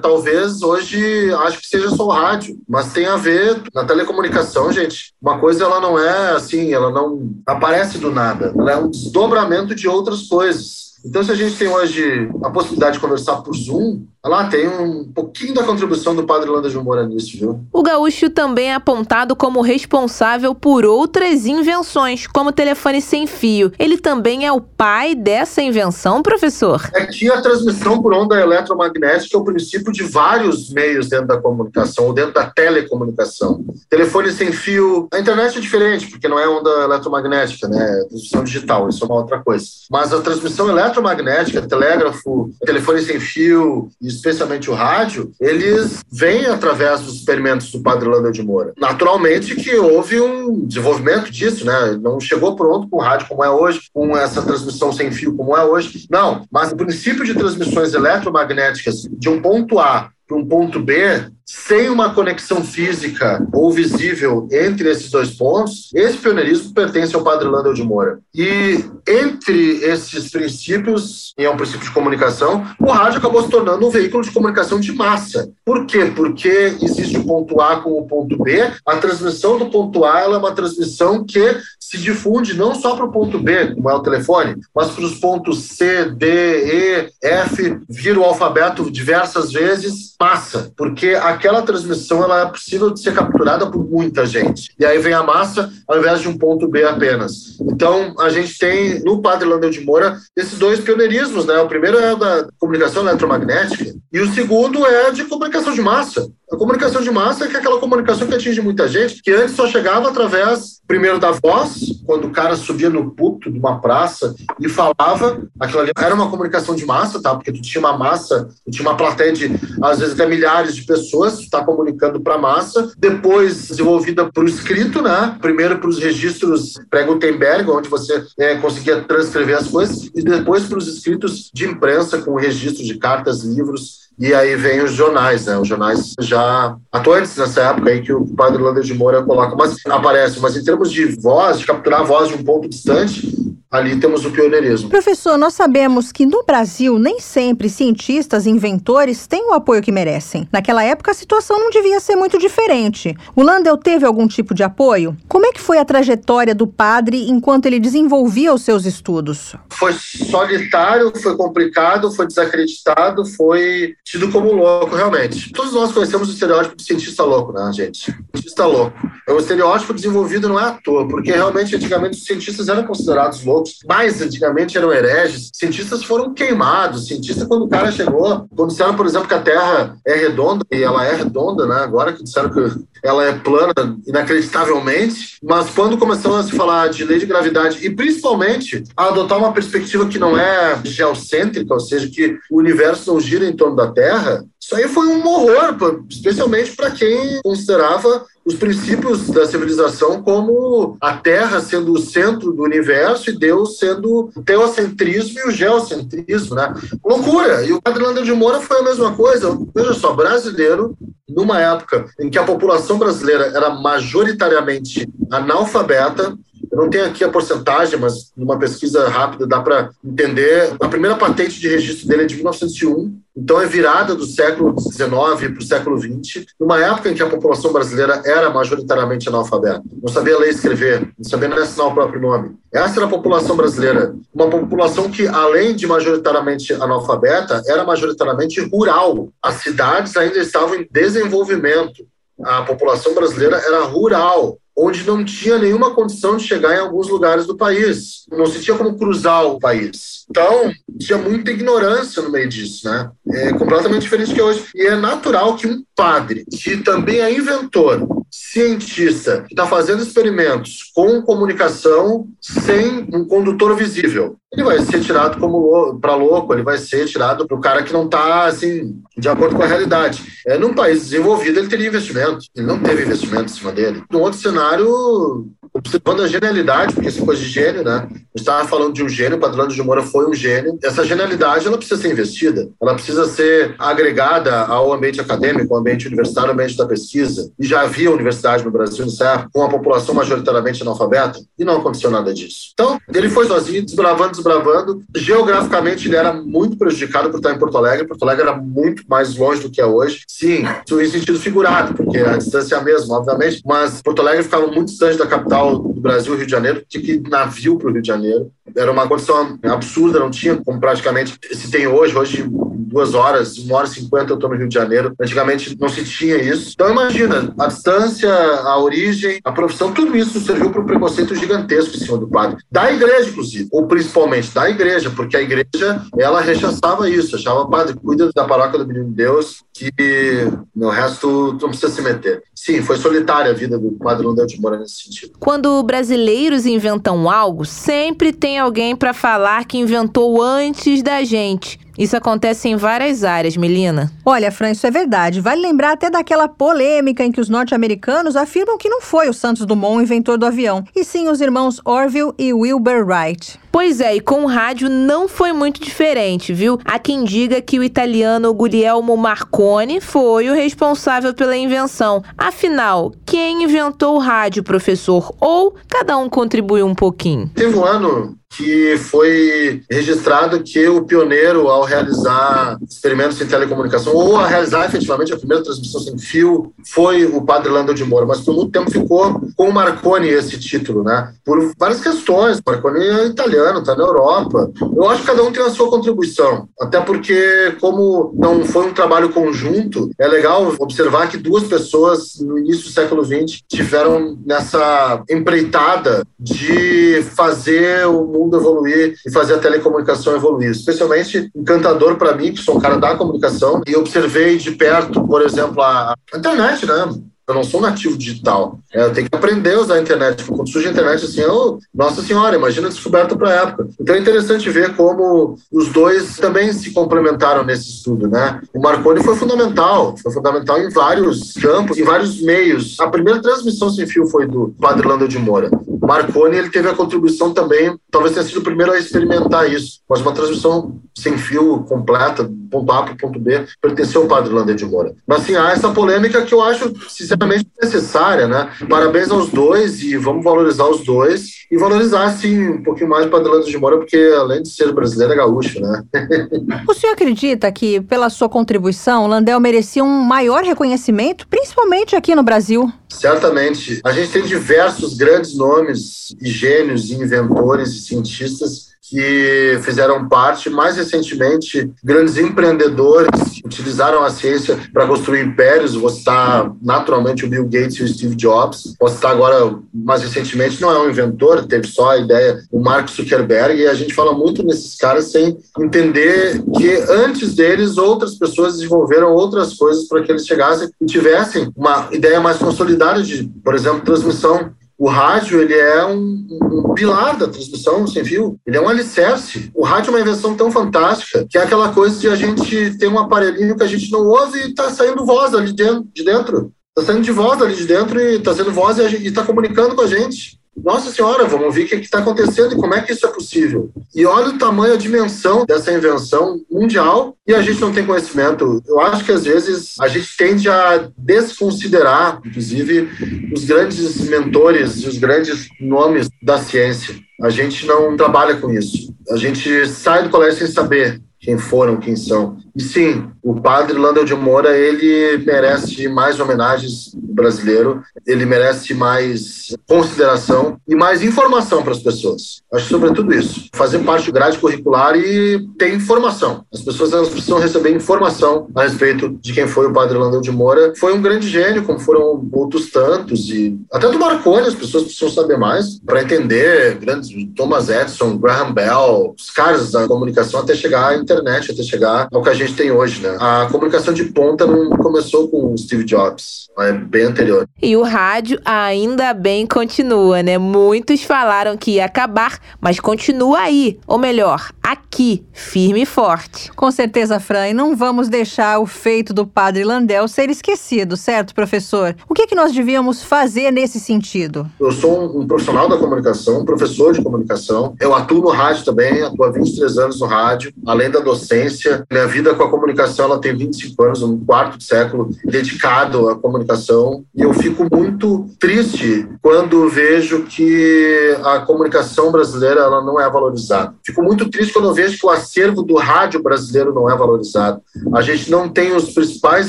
talvez hoje acho que seja só o rádio, mas tem a ver na telecomunicação, gente. Uma coisa ela não é assim, ela não aparece do nada, ela é um desdobramento de outras coisas. Então, se a gente tem hoje a possibilidade de conversar por Zoom, Lá tem um pouquinho da contribuição do padre Landa de Moura nisso, viu? O gaúcho também é apontado como responsável por outras invenções, como o telefone sem fio. Ele também é o pai dessa invenção, professor? É que a transmissão por onda eletromagnética é o princípio de vários meios dentro da comunicação, ou dentro da telecomunicação. Telefone sem fio, a internet é diferente, porque não é onda eletromagnética, né? É transmissão digital, isso é uma outra coisa. Mas a transmissão eletromagnética, telégrafo, telefone sem fio especialmente o rádio, eles vêm através dos experimentos do Padre Landa de Moura. Naturalmente que houve um desenvolvimento disso, né? Não chegou pronto com o rádio como é hoje, com essa transmissão sem fio como é hoje. Não, mas o princípio de transmissões eletromagnéticas de um ponto A para um ponto B sem uma conexão física ou visível entre esses dois pontos, esse pioneirismo pertence ao padre Landel de Moura. E entre esses princípios, e é um princípio de comunicação, o rádio acabou se tornando um veículo de comunicação de massa. Por quê? Porque existe o ponto A com o ponto B, a transmissão do ponto A é uma transmissão que se difunde não só para o ponto B, como é o telefone, mas para os pontos C, D, E, F, vira o alfabeto diversas vezes, passa, porque aquela transmissão ela é possível de ser capturada por muita gente. E aí vem a massa ao invés de um ponto B apenas. Então, a gente tem no Padre Landel de Moura esses dois pioneirismos, né? O primeiro é da comunicação eletromagnética e o segundo é de comunicação de massa. A comunicação de massa é, é aquela comunicação que atinge muita gente, que antes só chegava através, primeiro, da voz, quando o cara subia no púlpito de uma praça e falava, aquilo ali era uma comunicação de massa, tá? Porque tu tinha uma massa, tu tinha uma plateia de, às vezes, até milhares de pessoas, tu tá comunicando para massa, depois desenvolvida para o escrito, né? Primeiro para os registros pré-Gutenberg, onde você é, conseguia transcrever as coisas, e depois para os escritos de imprensa, com registro de cartas, livros, e aí vem os jornais, né? Os jornais já atuantes nessa época aí que o padre Lander de Moura coloca, mas aparece, mas em termos de voz, de capturar a voz de um ponto distante, ali temos o pioneirismo. Professor, nós sabemos que no Brasil nem sempre cientistas e inventores têm o apoio que merecem. Naquela época a situação não devia ser muito diferente. O Landel teve algum tipo de apoio? Como é que foi a trajetória do padre enquanto ele desenvolvia os seus estudos? Foi solitário, foi complicado, foi desacreditado, foi tido como louco, realmente. Todos nós conhecemos o estereótipo de cientista louco, né, gente? Cientista louco. É um estereótipo desenvolvido não é à toa, porque realmente antigamente os cientistas eram considerados loucos, mais antigamente eram hereges. Cientistas foram queimados. Cientistas, quando o cara chegou, quando disseram, por exemplo, que a Terra é redonda, e ela é redonda, né? Agora que disseram que ela é plana, inacreditavelmente, mas quando começou a se falar de lei de gravidade e principalmente a adotar uma perspectiva que não é geocêntrica, ou seja, que o universo não gira em torno da Terra, isso aí foi um horror, especialmente para quem considerava os princípios da civilização como a Terra sendo o centro do universo e Deus sendo o teocentrismo e o geocentrismo, né? Loucura! E o Padre de Moura foi a mesma coisa. Veja só, brasileiro, numa época em que a população brasileira era majoritariamente analfabeta, eu não tenho aqui a porcentagem, mas numa pesquisa rápida dá para entender. A primeira patente de registro dele é de 1901, então é virada do século XIX para o século XX, numa época em que a população brasileira era majoritariamente analfabeta. Não sabia ler e escrever, não sabia nem assinar o próprio nome. Essa era a população brasileira. Uma população que, além de majoritariamente analfabeta, era majoritariamente rural. As cidades ainda estavam em desenvolvimento. A população brasileira era rural onde não tinha nenhuma condição de chegar em alguns lugares do país. Não se tinha como cruzar o país. Então, tinha muita ignorância no meio disso, né? É completamente diferente que hoje. E é natural que um padre, que também é inventor, cientista, que está fazendo experimentos com comunicação sem um condutor visível, ele vai ser tirado como para louco, ele vai ser tirado para o cara que não está assim de acordo com a realidade. É, num país desenvolvido ele teria investimento, ele não teve investimento em cima dele. Num outro cenário, observando a genialidade, porque essa coisa de gênio, né? Eu estava falando de um gênio, o Padrão de Moura foi um gênio. Essa genialidade ela precisa ser investida, ela precisa ser agregada ao ambiente acadêmico, ao ambiente universitário, ao ambiente da pesquisa. E já havia universidade no Brasil, no CERF, com a população majoritariamente analfabeta, e não aconteceu nada disso. Então, ele foi sozinho, desbravando, desbravando. Geograficamente, ele era muito prejudicado por estar em Porto Alegre. Porto Alegre era muito mais longe do que é hoje. Sim, em sentido figurado, porque a distância é a mesma, obviamente, mas Porto Alegre ficava muito distante da capital do Brasil, Rio de Janeiro, tinha que ir navio para o Rio de Janeiro. Era uma condição absurda, não tinha como praticamente se tem hoje. Hoje duas horas, uma hora e cinquenta eu estou no Rio de Janeiro. Antigamente não se tinha isso. Então imagina, a distância, a origem, a profissão, tudo isso serviu para um preconceito gigantesco em cima do padre. Da igreja, inclusive, ou principalmente da igreja, porque a igreja, ela rechaçava isso, achava, padre, cuida da paróquia do Menino Deus, que no resto não precisa se meter. Sim, foi solitária a vida do Lundel de Moura nesse sentido. Quando brasileiros inventam algo, sempre tem alguém para falar que inventou antes da gente. Isso acontece em várias áreas, Melina. Olha, Fran, isso é verdade. Vale lembrar até daquela polêmica em que os norte-americanos afirmam que não foi o Santos Dumont o inventor do avião, e sim os irmãos Orville e Wilbur Wright. Pois é, e com o rádio não foi muito diferente, viu? Há quem diga que o italiano Guglielmo Marconi foi o responsável pela invenção. Afinal, quem inventou o rádio, professor? Ou cada um contribuiu um pouquinho? Teve um ano que foi registrado que o pioneiro ao realizar experimentos em telecomunicação, ou a realizar efetivamente a primeira transmissão sem fio, foi o padre Lando de Moura, mas por muito tempo ficou com o Marconi esse título, né? Por várias questões. Marconi é italiano, está na Europa. Eu acho que cada um tem a sua contribuição, até porque, como não foi um trabalho conjunto, é legal observar que duas pessoas no início do século XX tiveram nessa empreitada de fazer o mundo evoluir e fazer a telecomunicação evoluir. Especialmente encantador para mim, que sou um cara da comunicação, e observei de perto, por exemplo, a internet, né? Eu não sou nativo digital. É, eu tenho que aprender a usar a internet. Quando surge a internet, assim, eu, nossa senhora, imagina descoberta para a época. Então é interessante ver como os dois também se complementaram nesse estudo, né? O Marconi foi fundamental, foi fundamental em vários campos, em vários meios. A primeira transmissão sem fio foi do Padre Lando de Moura. Marconi ele teve a contribuição também, talvez tenha sido o primeiro a experimentar isso, mas uma transmissão sem fio completa, ponto A para ponto B, pertenceu ao padre Lander de Moura. Mas assim, há essa polêmica que eu acho sinceramente necessária, né? Parabéns aos dois e vamos valorizar os dois e valorizar, sim, um pouquinho mais o padre Lander de Moura, porque além de ser brasileiro, é gaúcho, né? [LAUGHS] o senhor acredita que, pela sua contribuição, Landel merecia um maior reconhecimento, principalmente aqui no Brasil? Certamente. A gente tem diversos grandes nomes e gênios, e inventores e cientistas que fizeram parte, mais recentemente, grandes empreendedores que utilizaram a ciência para construir impérios. Vou citar naturalmente o Bill Gates e o Steve Jobs. Vou citar agora, mais recentemente, não é um inventor, teve só a ideia, o Mark Zuckerberg, e a gente fala muito nesses caras sem entender que antes deles outras pessoas desenvolveram outras coisas para que eles chegassem e tivessem uma ideia mais consolidada de, por exemplo, transmissão o rádio ele é um, um, pilar da transmissão sem fio, ele é um alicerce. O rádio é uma invenção tão fantástica que é aquela coisa de a gente ter um aparelhinho que a gente não ouve e está saindo voz ali de dentro. Está saindo de voz ali de dentro e está saindo voz e está comunicando com a gente. Nossa Senhora, vamos ver o que está acontecendo e como é que isso é possível. E olha o tamanho, a dimensão dessa invenção mundial e a gente não tem conhecimento. Eu acho que às vezes a gente tende a desconsiderar, inclusive, os grandes mentores e os grandes nomes da ciência. A gente não trabalha com isso. A gente sai do colégio sem saber quem foram, quem são. E sim, o padre Landel de Moura, ele merece mais homenagens brasileiro, ele merece mais consideração e mais informação para as pessoas. Acho sobretudo isso, fazer parte do grade curricular e ter informação. As pessoas elas precisam receber informação a respeito de quem foi o padre Landel de Moura. Foi um grande gênio, como foram outros tantos e até do Marconi, as pessoas precisam saber mais para entender grandes Thomas Edison, Graham Bell, os caras da comunicação até chegar à internet, até chegar ao que a gente tem hoje, né? A comunicação de ponta não começou com Steve Jobs, é bem anterior. E o rádio ainda bem continua, né? Muitos falaram que ia acabar, mas continua aí, ou melhor, aqui, firme e forte. Com certeza, Fran, e não vamos deixar o feito do Padre Landel ser esquecido, certo, professor? O que, que nós devíamos fazer nesse sentido? Eu sou um, profissional da comunicação, professor de comunicação. Eu atuo no rádio também, atuo há 23 anos no rádio, além da docência. Minha vida com a comunicação ela tem 25 anos, um quarto de século dedicado à comunicação. E eu fico muito triste quando vejo que a comunicação brasileira ela não é valorizada. Fico muito triste quando eu vejo que o acervo do rádio brasileiro não é valorizado. A gente não tem os principais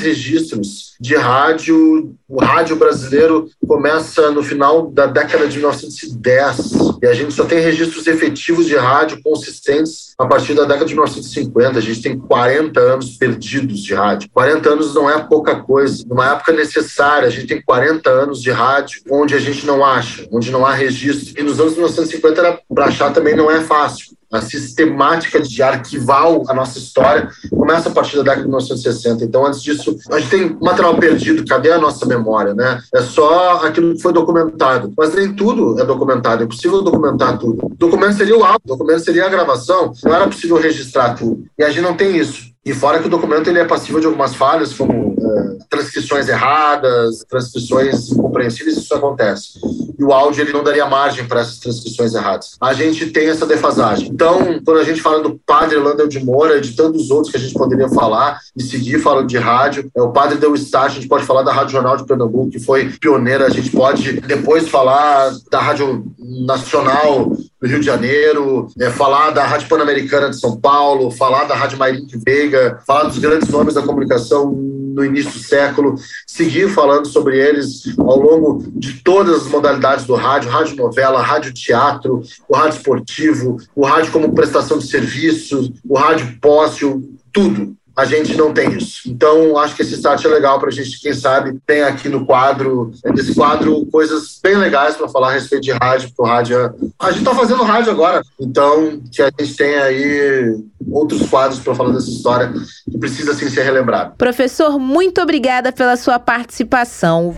registros de rádio. O rádio brasileiro começa no final da década de 1910 e a gente só tem registros efetivos de rádio consistentes a partir da década de 1950. A gente tem 40 anos perdidos de rádio. 40 anos não é pouca coisa. Numa época necessária, a gente tem 40 anos de rádio onde a gente não acha, onde não há registro. E nos anos 1950 para achar também não é fácil a sistemática de arquivar a nossa história começa a partir da década de 1960. Então, antes disso, a gente tem material perdido, cadê a nossa memória, né? É só aquilo que foi documentado. Mas nem tudo é documentado, é possível documentar tudo. O documento seria o áudio, documento seria a gravação, não era possível registrar tudo. E a gente não tem isso. E fora que o documento ele é passível de algumas falhas, como é, transcrições erradas, transcrições incompreensíveis, isso acontece. E o áudio ele não daria margem para essas transcrições erradas. A gente tem essa defasagem. Então, quando a gente fala do padre Landel de Moura de tantos outros que a gente poderia falar e seguir falando de rádio, é, o padre deu start, a gente pode falar da Rádio Jornal de Pernambuco, que foi pioneira, a gente pode depois falar da Rádio Nacional do Rio de Janeiro, é, falar da Rádio Pan-Americana de São Paulo, falar da Rádio Mairink Veiga, falar dos grandes nomes da comunicação no início do século, seguir falando sobre eles ao longo de todas as modalidades do rádio, rádio novela, rádio teatro, o rádio esportivo, o rádio como prestação de serviço, o rádio póstio, tudo a gente não tem isso. Então, acho que esse start é legal para a gente, quem sabe, tem aqui no quadro, nesse quadro, coisas bem legais para falar a respeito de rádio, porque o rádio é... A gente está fazendo rádio agora, então que a gente tem aí outros quadros para falar dessa história que precisa, sim, ser relembrado. Professor, muito obrigada pela sua participação.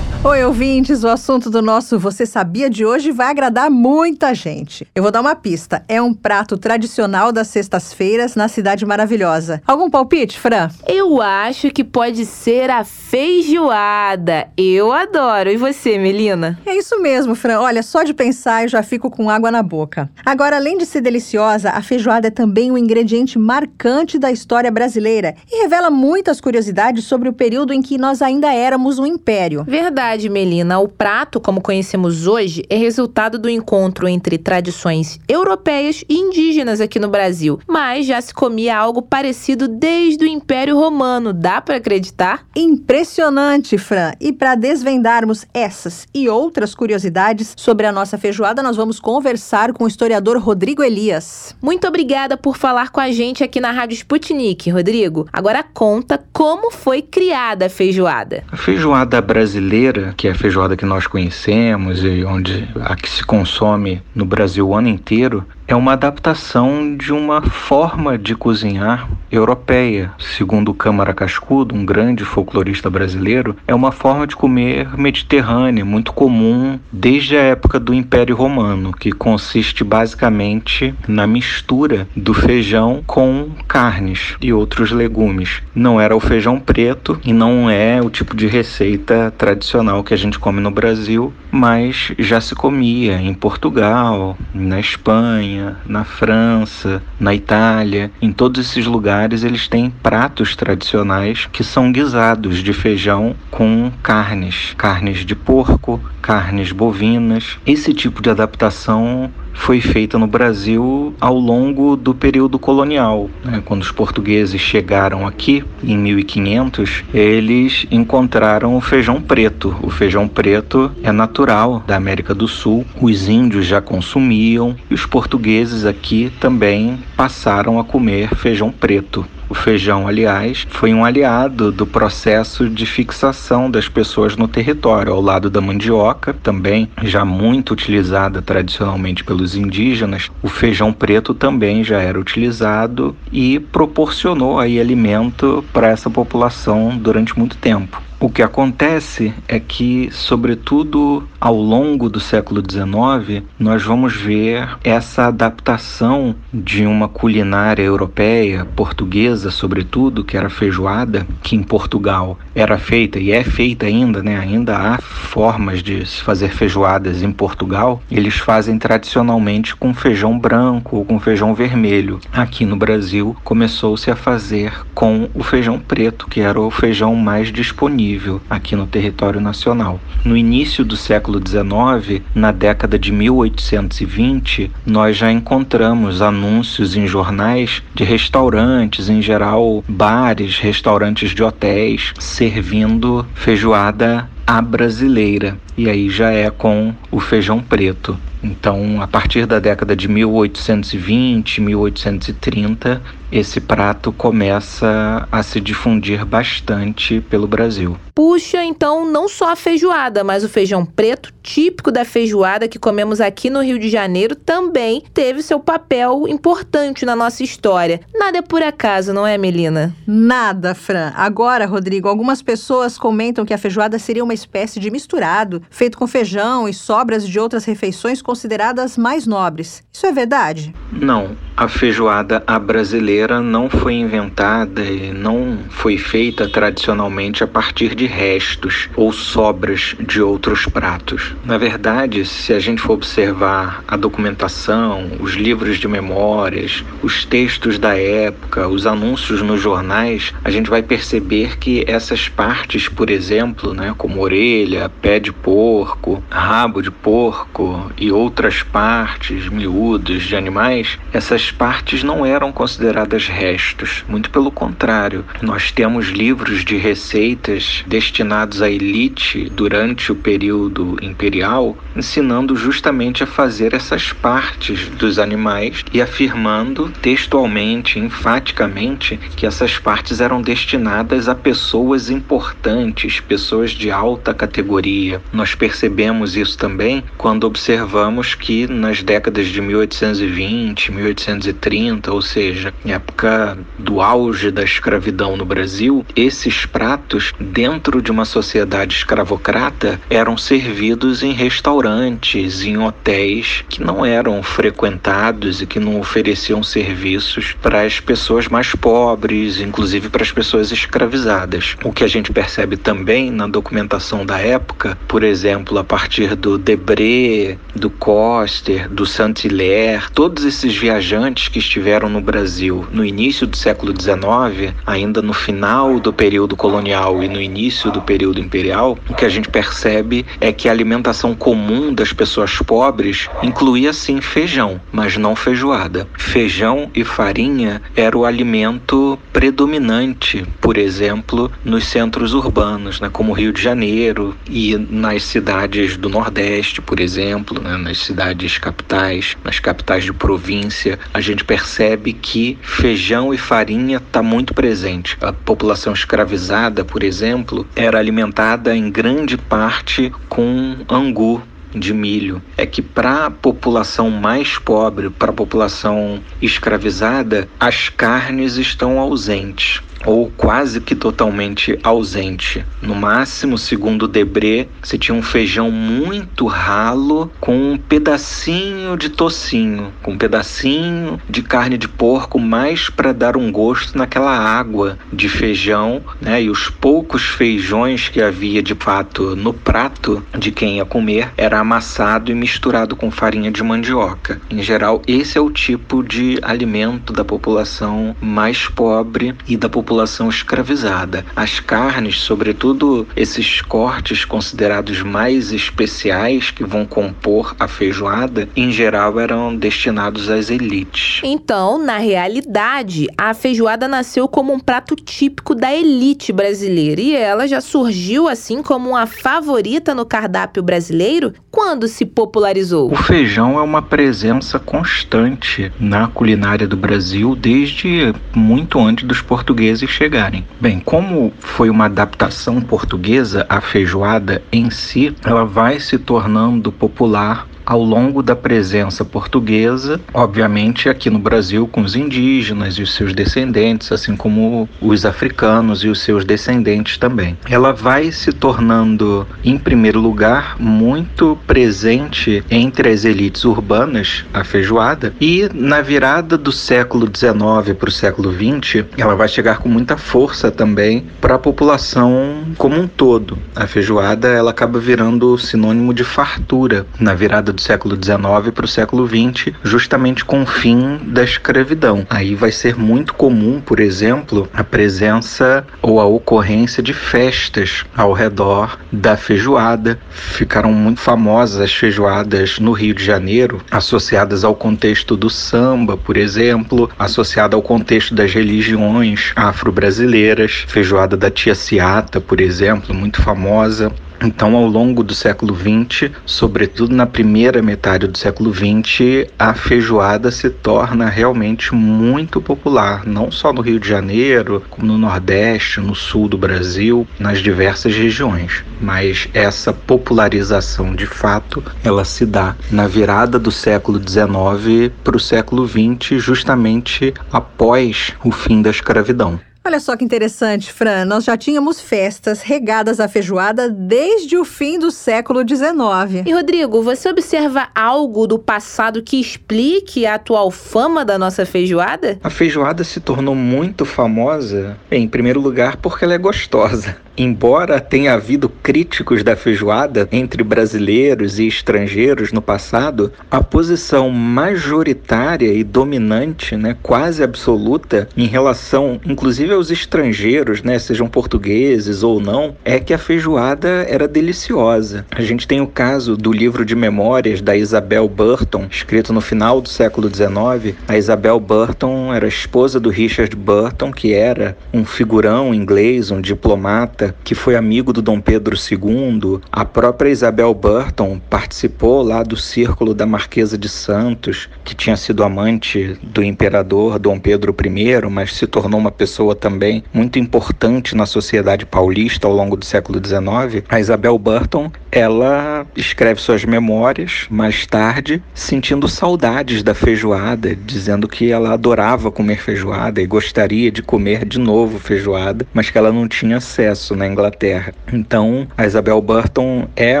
Oi, ouvintes, o assunto do nosso Você Sabia de hoje vai agradar muita gente. Eu vou dar uma pista. É um prato tradicional das sextas-feiras na Cidade Maravilhosa. Algum palpite, Fran? Eu acho que pode ser a feijoada. Eu adoro. E você, Melina? É isso mesmo, Fran. Olha, só de pensar eu já fico com água na boca. Agora, além de ser deliciosa, a feijoada é também um ingrediente marcante da história brasileira e revela muitas curiosidades sobre o período em que nós ainda éramos um império. Verdade verdade, Melina, o prato, como conhecemos hoje, é resultado do encontro entre tradições europeias e indígenas aqui no Brasil. Mas já se comia algo parecido desde o Império Romano, dá para acreditar? Impressionante, Fran! E para desvendarmos essas e outras curiosidades sobre a nossa feijoada, nós vamos conversar com o historiador Rodrigo Elias. Muito obrigada por falar com a gente aqui na Rádio Sputnik, Rodrigo. Agora conta como foi criada a feijoada. A feijoada brasileira que é a feijoada que nós conhecemos e onde a que se consome no Brasil o ano inteiro, é uma adaptação de uma forma de cozinhar europeia. Segundo Câmara Cascudo, um grande folclorista brasileiro, é uma forma de comer mediterrânea, muito comum desde a época do Império Romano, que consiste basicamente na mistura do feijão com carnes e outros legumes. Não era o feijão preto e não é o tipo de receita tradicional que a gente come no Brasil, mas já se comia em Portugal, na Espanha, Espanha, na França, na Itália, em todos esses lugares eles têm pratos tradicionais que são guisados de feijão com carnes, carnes de porco, carnes bovinas. Esse tipo de adaptação foi feita no Brasil ao longo do período colonial. Né? Quando os portugueses chegaram aqui, em 1500, eles encontraram o feijão preto. O feijão preto é natural da América do Sul, os índios já consumiam e os portugueses aqui também passaram a comer feijão preto. O feijão, aliás, foi um aliado do processo de fixação das pessoas no território, ao lado da mandioca, também já muito utilizada tradicionalmente pelos indígenas. O feijão preto também já era utilizado e proporcionou aí alimento para essa população durante muito tempo. O que acontece é que, sobretudo ao longo do século XIX, nós vamos ver essa adaptação de uma culinária europeia, portuguesa sobretudo, que era feijoada, que em Portugal era feita e é feita ainda, né? Ainda há formas de se fazer feijoadas em Portugal. Eles fazem tradicionalmente com feijão branco ou com feijão vermelho. Aqui no Brasil começou-se a fazer com o feijão preto, que era o feijão mais disponível disponível aqui no território nacional. No início do século XIX, na década de 1820, nós já encontramos anúncios em jornais de restaurantes, em geral bares, restaurantes de hotéis, servindo feijoada à brasileira. E aí já é com o feijão preto. Então, a partir da década de 1820, 1830, esse prato começa a se difundir bastante pelo Brasil. Puxa, então, não só a feijoada, mas o feijão preto, típico da feijoada que comemos aqui no Rio de Janeiro, também teve seu papel importante na nossa história. Nada é por acaso, não é, Melina? Nada, Fran. Agora, Rodrigo, algumas pessoas comentam que a feijoada seria uma espécie de misturado, feito com feijão e sobras de outras refeições consideradas mais nobres. Isso é verdade? Não. A feijoada à brasileira não foi inventada e não foi feita tradicionalmente a partir de restos ou sobras de outros pratos. Na verdade, se a gente for observar a documentação, os livros de memórias, os textos da época, os anúncios nos jornais, a gente vai perceber que essas partes, por exemplo, né, como orelha, pé de porco, rabo de porco e outras partes miúdas de animais, essas partes não eram consideradas restos, muito pelo contrário. Nós temos livros de receitas destinados à elite durante o período imperial, ensinando justamente a fazer essas partes dos animais e afirmando textualmente, enfaticamente, que essas partes eram destinadas a pessoas importantes, pessoas de alta categoria. Nós percebemos isso também quando observamos lembramos que nas décadas de 1820, 1830, ou seja, época do auge da escravidão no Brasil, esses pratos, dentro de uma sociedade escravocrata, eram servidos em restaurantes, em hotéis que não eram frequentados e que não ofereciam serviços para as pessoas mais pobres, inclusive para as pessoas escravizadas. O que a gente percebe também na documentação da época, por exemplo, a partir do Debré, do Coster, do Saint-Hilaire, todos esses viajantes que estiveram no Brasil no início do século XIX, ainda no final do período colonial e no início do período imperial, o que a gente percebe é que a alimentação comum das pessoas pobres incluía sim feijão, mas não feijoada. Feijão e farinha era o alimento predominante, por exemplo, nos centros urbanos, né, como Rio de Janeiro e nas cidades do Nordeste, por exemplo, né, nas cidades capitais, nas capitais de província, a gente percebe que feijão e farinha está muito presente. A população escravizada, por exemplo, era alimentada em grande parte com angu, de milho é que para a população mais pobre, para a população escravizada, as carnes estão ausentes ou quase que totalmente ausente. No máximo, segundo Debré, se tinha um feijão muito ralo com um pedacinho de tocinho, com um pedacinho de carne de porco, mais para dar um gosto naquela água de feijão, né? E os poucos feijões que havia de fato no prato de quem ia comer era amassado e misturado com farinha de mandioca. Em geral, esse é o tipo de alimento da população mais pobre e da população população escravizada. As carnes, sobretudo esses cortes considerados mais especiais que vão compor a feijoada, em geral eram destinados às elites. Então, na realidade, a feijoada nasceu como um prato típico da elite brasileira e ela já surgiu assim como uma favorita no cardápio brasileiro quando se popularizou. O feijão é uma presença constante na culinária do Brasil desde muito antes dos portugueses chegarem. Bem, como foi uma adaptação portuguesa, a feijoada em si, ela vai se tornando popular ao longo da presença portuguesa, obviamente aqui no Brasil com os indígenas e os seus descendentes, assim como os africanos e os seus descendentes também. Ela vai se tornando, em primeiro lugar, muito presente entre as elites urbanas, a feijoada, e na virada do século XIX para o século XX, ela vai chegar com muita força também para a população como um todo. A feijoada ela acaba virando sinônimo de fartura na virada do século XIX para o século XX, justamente com o fim da escravidão. Aí vai ser muito comum, por exemplo, a presença ou a ocorrência de festas ao redor da feijoada. Ficaram muito famosas as feijoadas no Rio de Janeiro, associadas ao contexto do samba, por exemplo, associada ao contexto das religiões afro-brasileiras. Feijoada da Tia Ciata, por exemplo, muito famosa. Então, ao longo do século XX, sobretudo na primeira metade do século XX, a feijoada se torna realmente muito popular, não só no Rio de Janeiro, como no Nordeste, no sul do Brasil, nas diversas regiões. Mas essa popularização, de fato, ela se dá na virada do século XIX para o século XX, justamente após o fim da escravidão. Olha só que interessante, Fran. Nós já tínhamos festas regadas à feijoada desde o fim do século XIX. E, Rodrigo, você observa algo do passado que explique a atual fama da nossa feijoada? A feijoada se tornou muito famosa, em primeiro lugar, porque ela é gostosa. Embora tenha havido críticos da feijoada entre brasileiros e estrangeiros no passado, a posição majoritária e dominante, né, quase absoluta, em relação inclusive aos estrangeiros, né, sejam portugueses ou não, é que a feijoada era deliciosa. A gente tem o caso do livro de memórias da Isabel Burton, escrito no final do século XIX. A Isabel Burton era esposa do Richard Burton, que era um figurão inglês, um diplomata que foi amigo do Dom Pedro II. A própria Isabel Burton participou lá do círculo da Marquesa de Santos, que tinha sido amante do imperador Dom Pedro I, mas se tornou uma pessoa também muito importante na sociedade paulista ao longo do século XIX, a Isabel Burton, ela escreve suas memórias mais tarde, sentindo saudades da feijoada, dizendo que ela adorava comer feijoada e gostaria de comer de novo feijoada, mas que ela não tinha acesso na Inglaterra. Então, a Isabel Burton é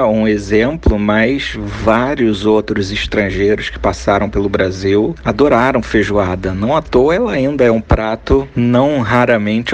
um exemplo, mas vários outros estrangeiros que passaram pelo Brasil adoraram feijoada. Não à toa ela ainda é um prato não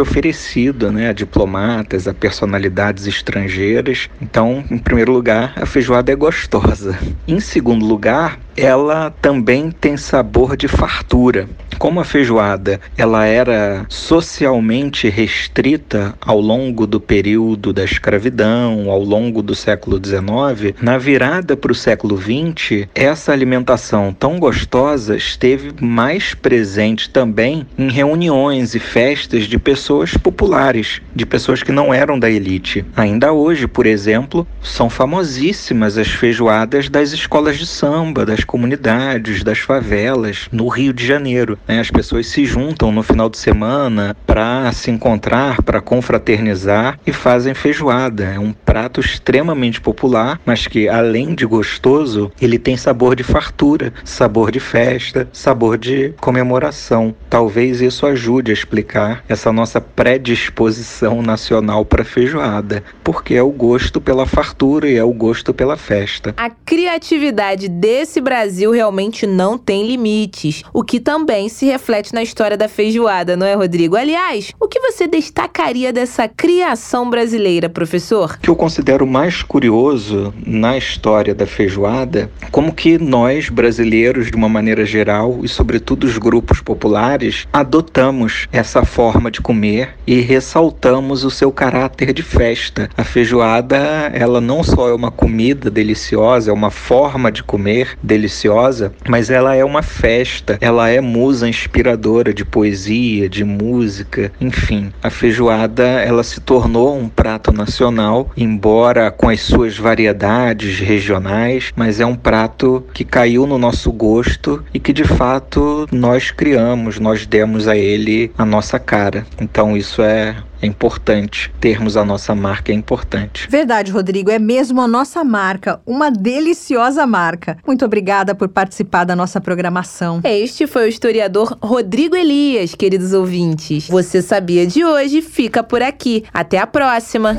oferecido né, a diplomatas, a personalidades estrangeiras. Então, em primeiro lugar, a feijoada é gostosa. Em segundo lugar, ela também tem sabor de fartura. Como a feijoada ela era socialmente restrita ao longo do período da escravidão, ao longo do século XIX, na virada para o século XX, essa alimentação tão gostosa esteve mais presente também em reuniões e festas de pessoas populares, de pessoas que não eram da elite. Ainda hoje, por exemplo, são famosíssimas as feijoadas das escolas de samba, das comunidades, das favelas, no Rio de Janeiro. Né? As pessoas se juntam no final de semana para se encontrar, para confraternizar e fazem feijoada. É um prato extremamente popular, mas que além de gostoso, ele tem sabor de fartura, sabor de festa, sabor de comemoração. Talvez isso ajude a explicar essa nossa predisposição nacional para feijoada, porque é o gosto pela fartura e é o gosto pela festa. A criatividade desse Brasil realmente não tem limites, o que também se reflete na história da feijoada, não é, Rodrigo? Aliás, o que você destacaria dessa criação brasileira, professor? O que eu considero mais curioso na história da feijoada, como que nós, brasileiros, de uma maneira geral, e sobretudo os grupos populares, adotamos essa forma de comer e ressaltamos o seu caráter de festa. A feijoada, ela não só é uma comida deliciosa, é uma forma de comer deliciosa, mas ela é uma festa, ela é musa inspiradora de poesia, de música, enfim. A feijoada, ela se tornou um prato nacional, embora com as suas variedades regionais, mas é um prato que caiu no nosso gosto e que de fato nós criamos, nós demos a ele a nossa cara. Então isso é é importante termos a nossa marca, é importante. Verdade, Rodrigo, é mesmo a nossa marca, uma deliciosa marca. Muito obrigada por participar da nossa programação. Este foi o historiador Rodrigo Elias, queridos ouvintes. Você sabia de hoje? Fica por aqui. Até a próxima.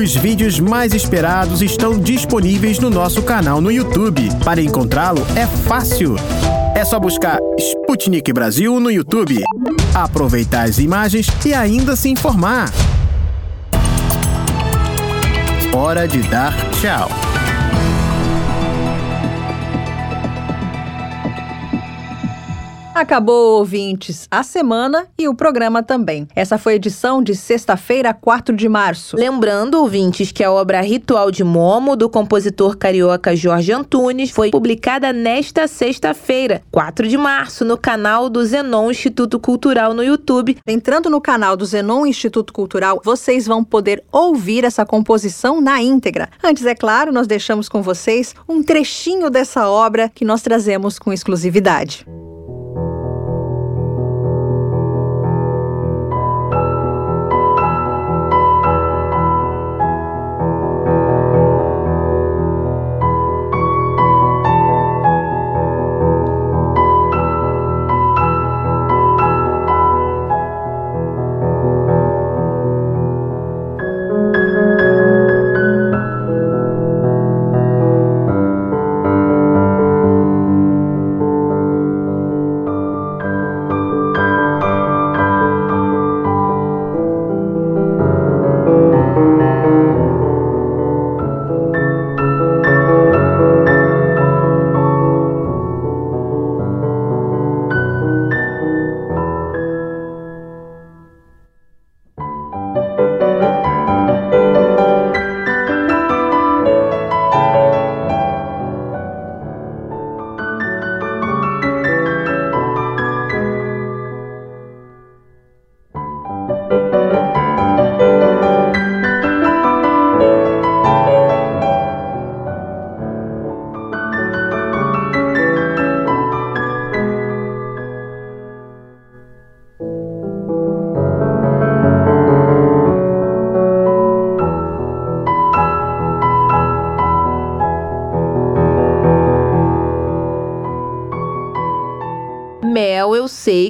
Os vídeos mais esperados estão disponíveis no nosso canal no YouTube. Para encontrá-lo é fácil. É só buscar Sputnik Brasil no YouTube, aproveitar as imagens e ainda se informar. Hora de dar tchau. Acabou, ouvintes, a semana e o programa também. Essa foi a edição de sexta-feira, 4 de março. Lembrando, ouvintes, que a obra Ritual de Momo, do compositor carioca Jorge Antunes, foi publicada nesta sexta-feira, 4 de março, no canal do Zenon Instituto Cultural no YouTube. Entrando no canal do Zenon Instituto Cultural, vocês vão poder ouvir essa composição na íntegra. Antes, é claro, nós deixamos com vocês um trechinho dessa obra que nós trazemos com exclusividade.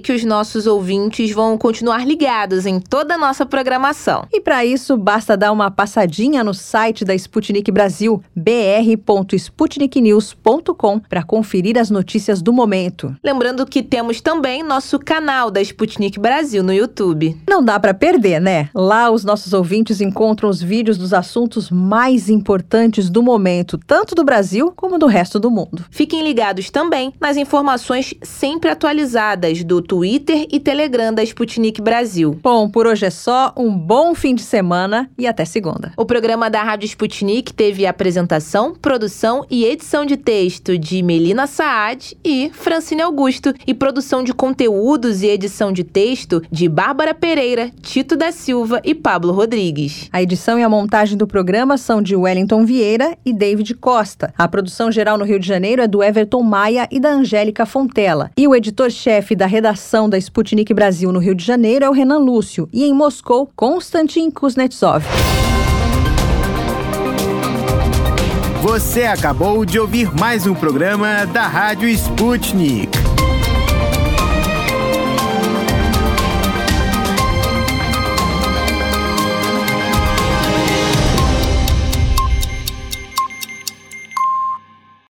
Que os nossos ouvintes vão continuar ligados em toda a nossa programação. E para isso, basta dar uma passadinha no site da Sputnik Brasil, br.sputniknews.com, para conferir as notícias do momento. Lembrando que temos também nosso canal da Sputnik Brasil no YouTube. Não dá para perder, né? Lá os nossos ouvintes encontram os vídeos dos assuntos mais importantes do momento, tanto do Brasil como do resto do mundo. Fiquem ligados também nas informações sempre atualizadas do Twitter e Telegram da Sputnik Brasil. Bom, por hoje é só. Um bom fim de semana e até segunda. O programa da Rádio Sputnik teve apresentação, produção e edição de texto de Melina Saad e Francine Augusto e produção de conteúdos e edição de texto de Bárbara Pereira, Tito da Silva e Pablo Rodrigues. A edição e a montagem do programa são de Wellington Vieira e David Costa. A produção geral no Rio de Janeiro é do Everton Maia e da Angélica Fontela. E o editor-chefe da redação da Sputnik Brasil no Rio de Janeiro é o Renan Lúcio. E em Moscou, Konstantin Kuznetsov. Você acabou de ouvir mais um programa da Rádio Sputnik.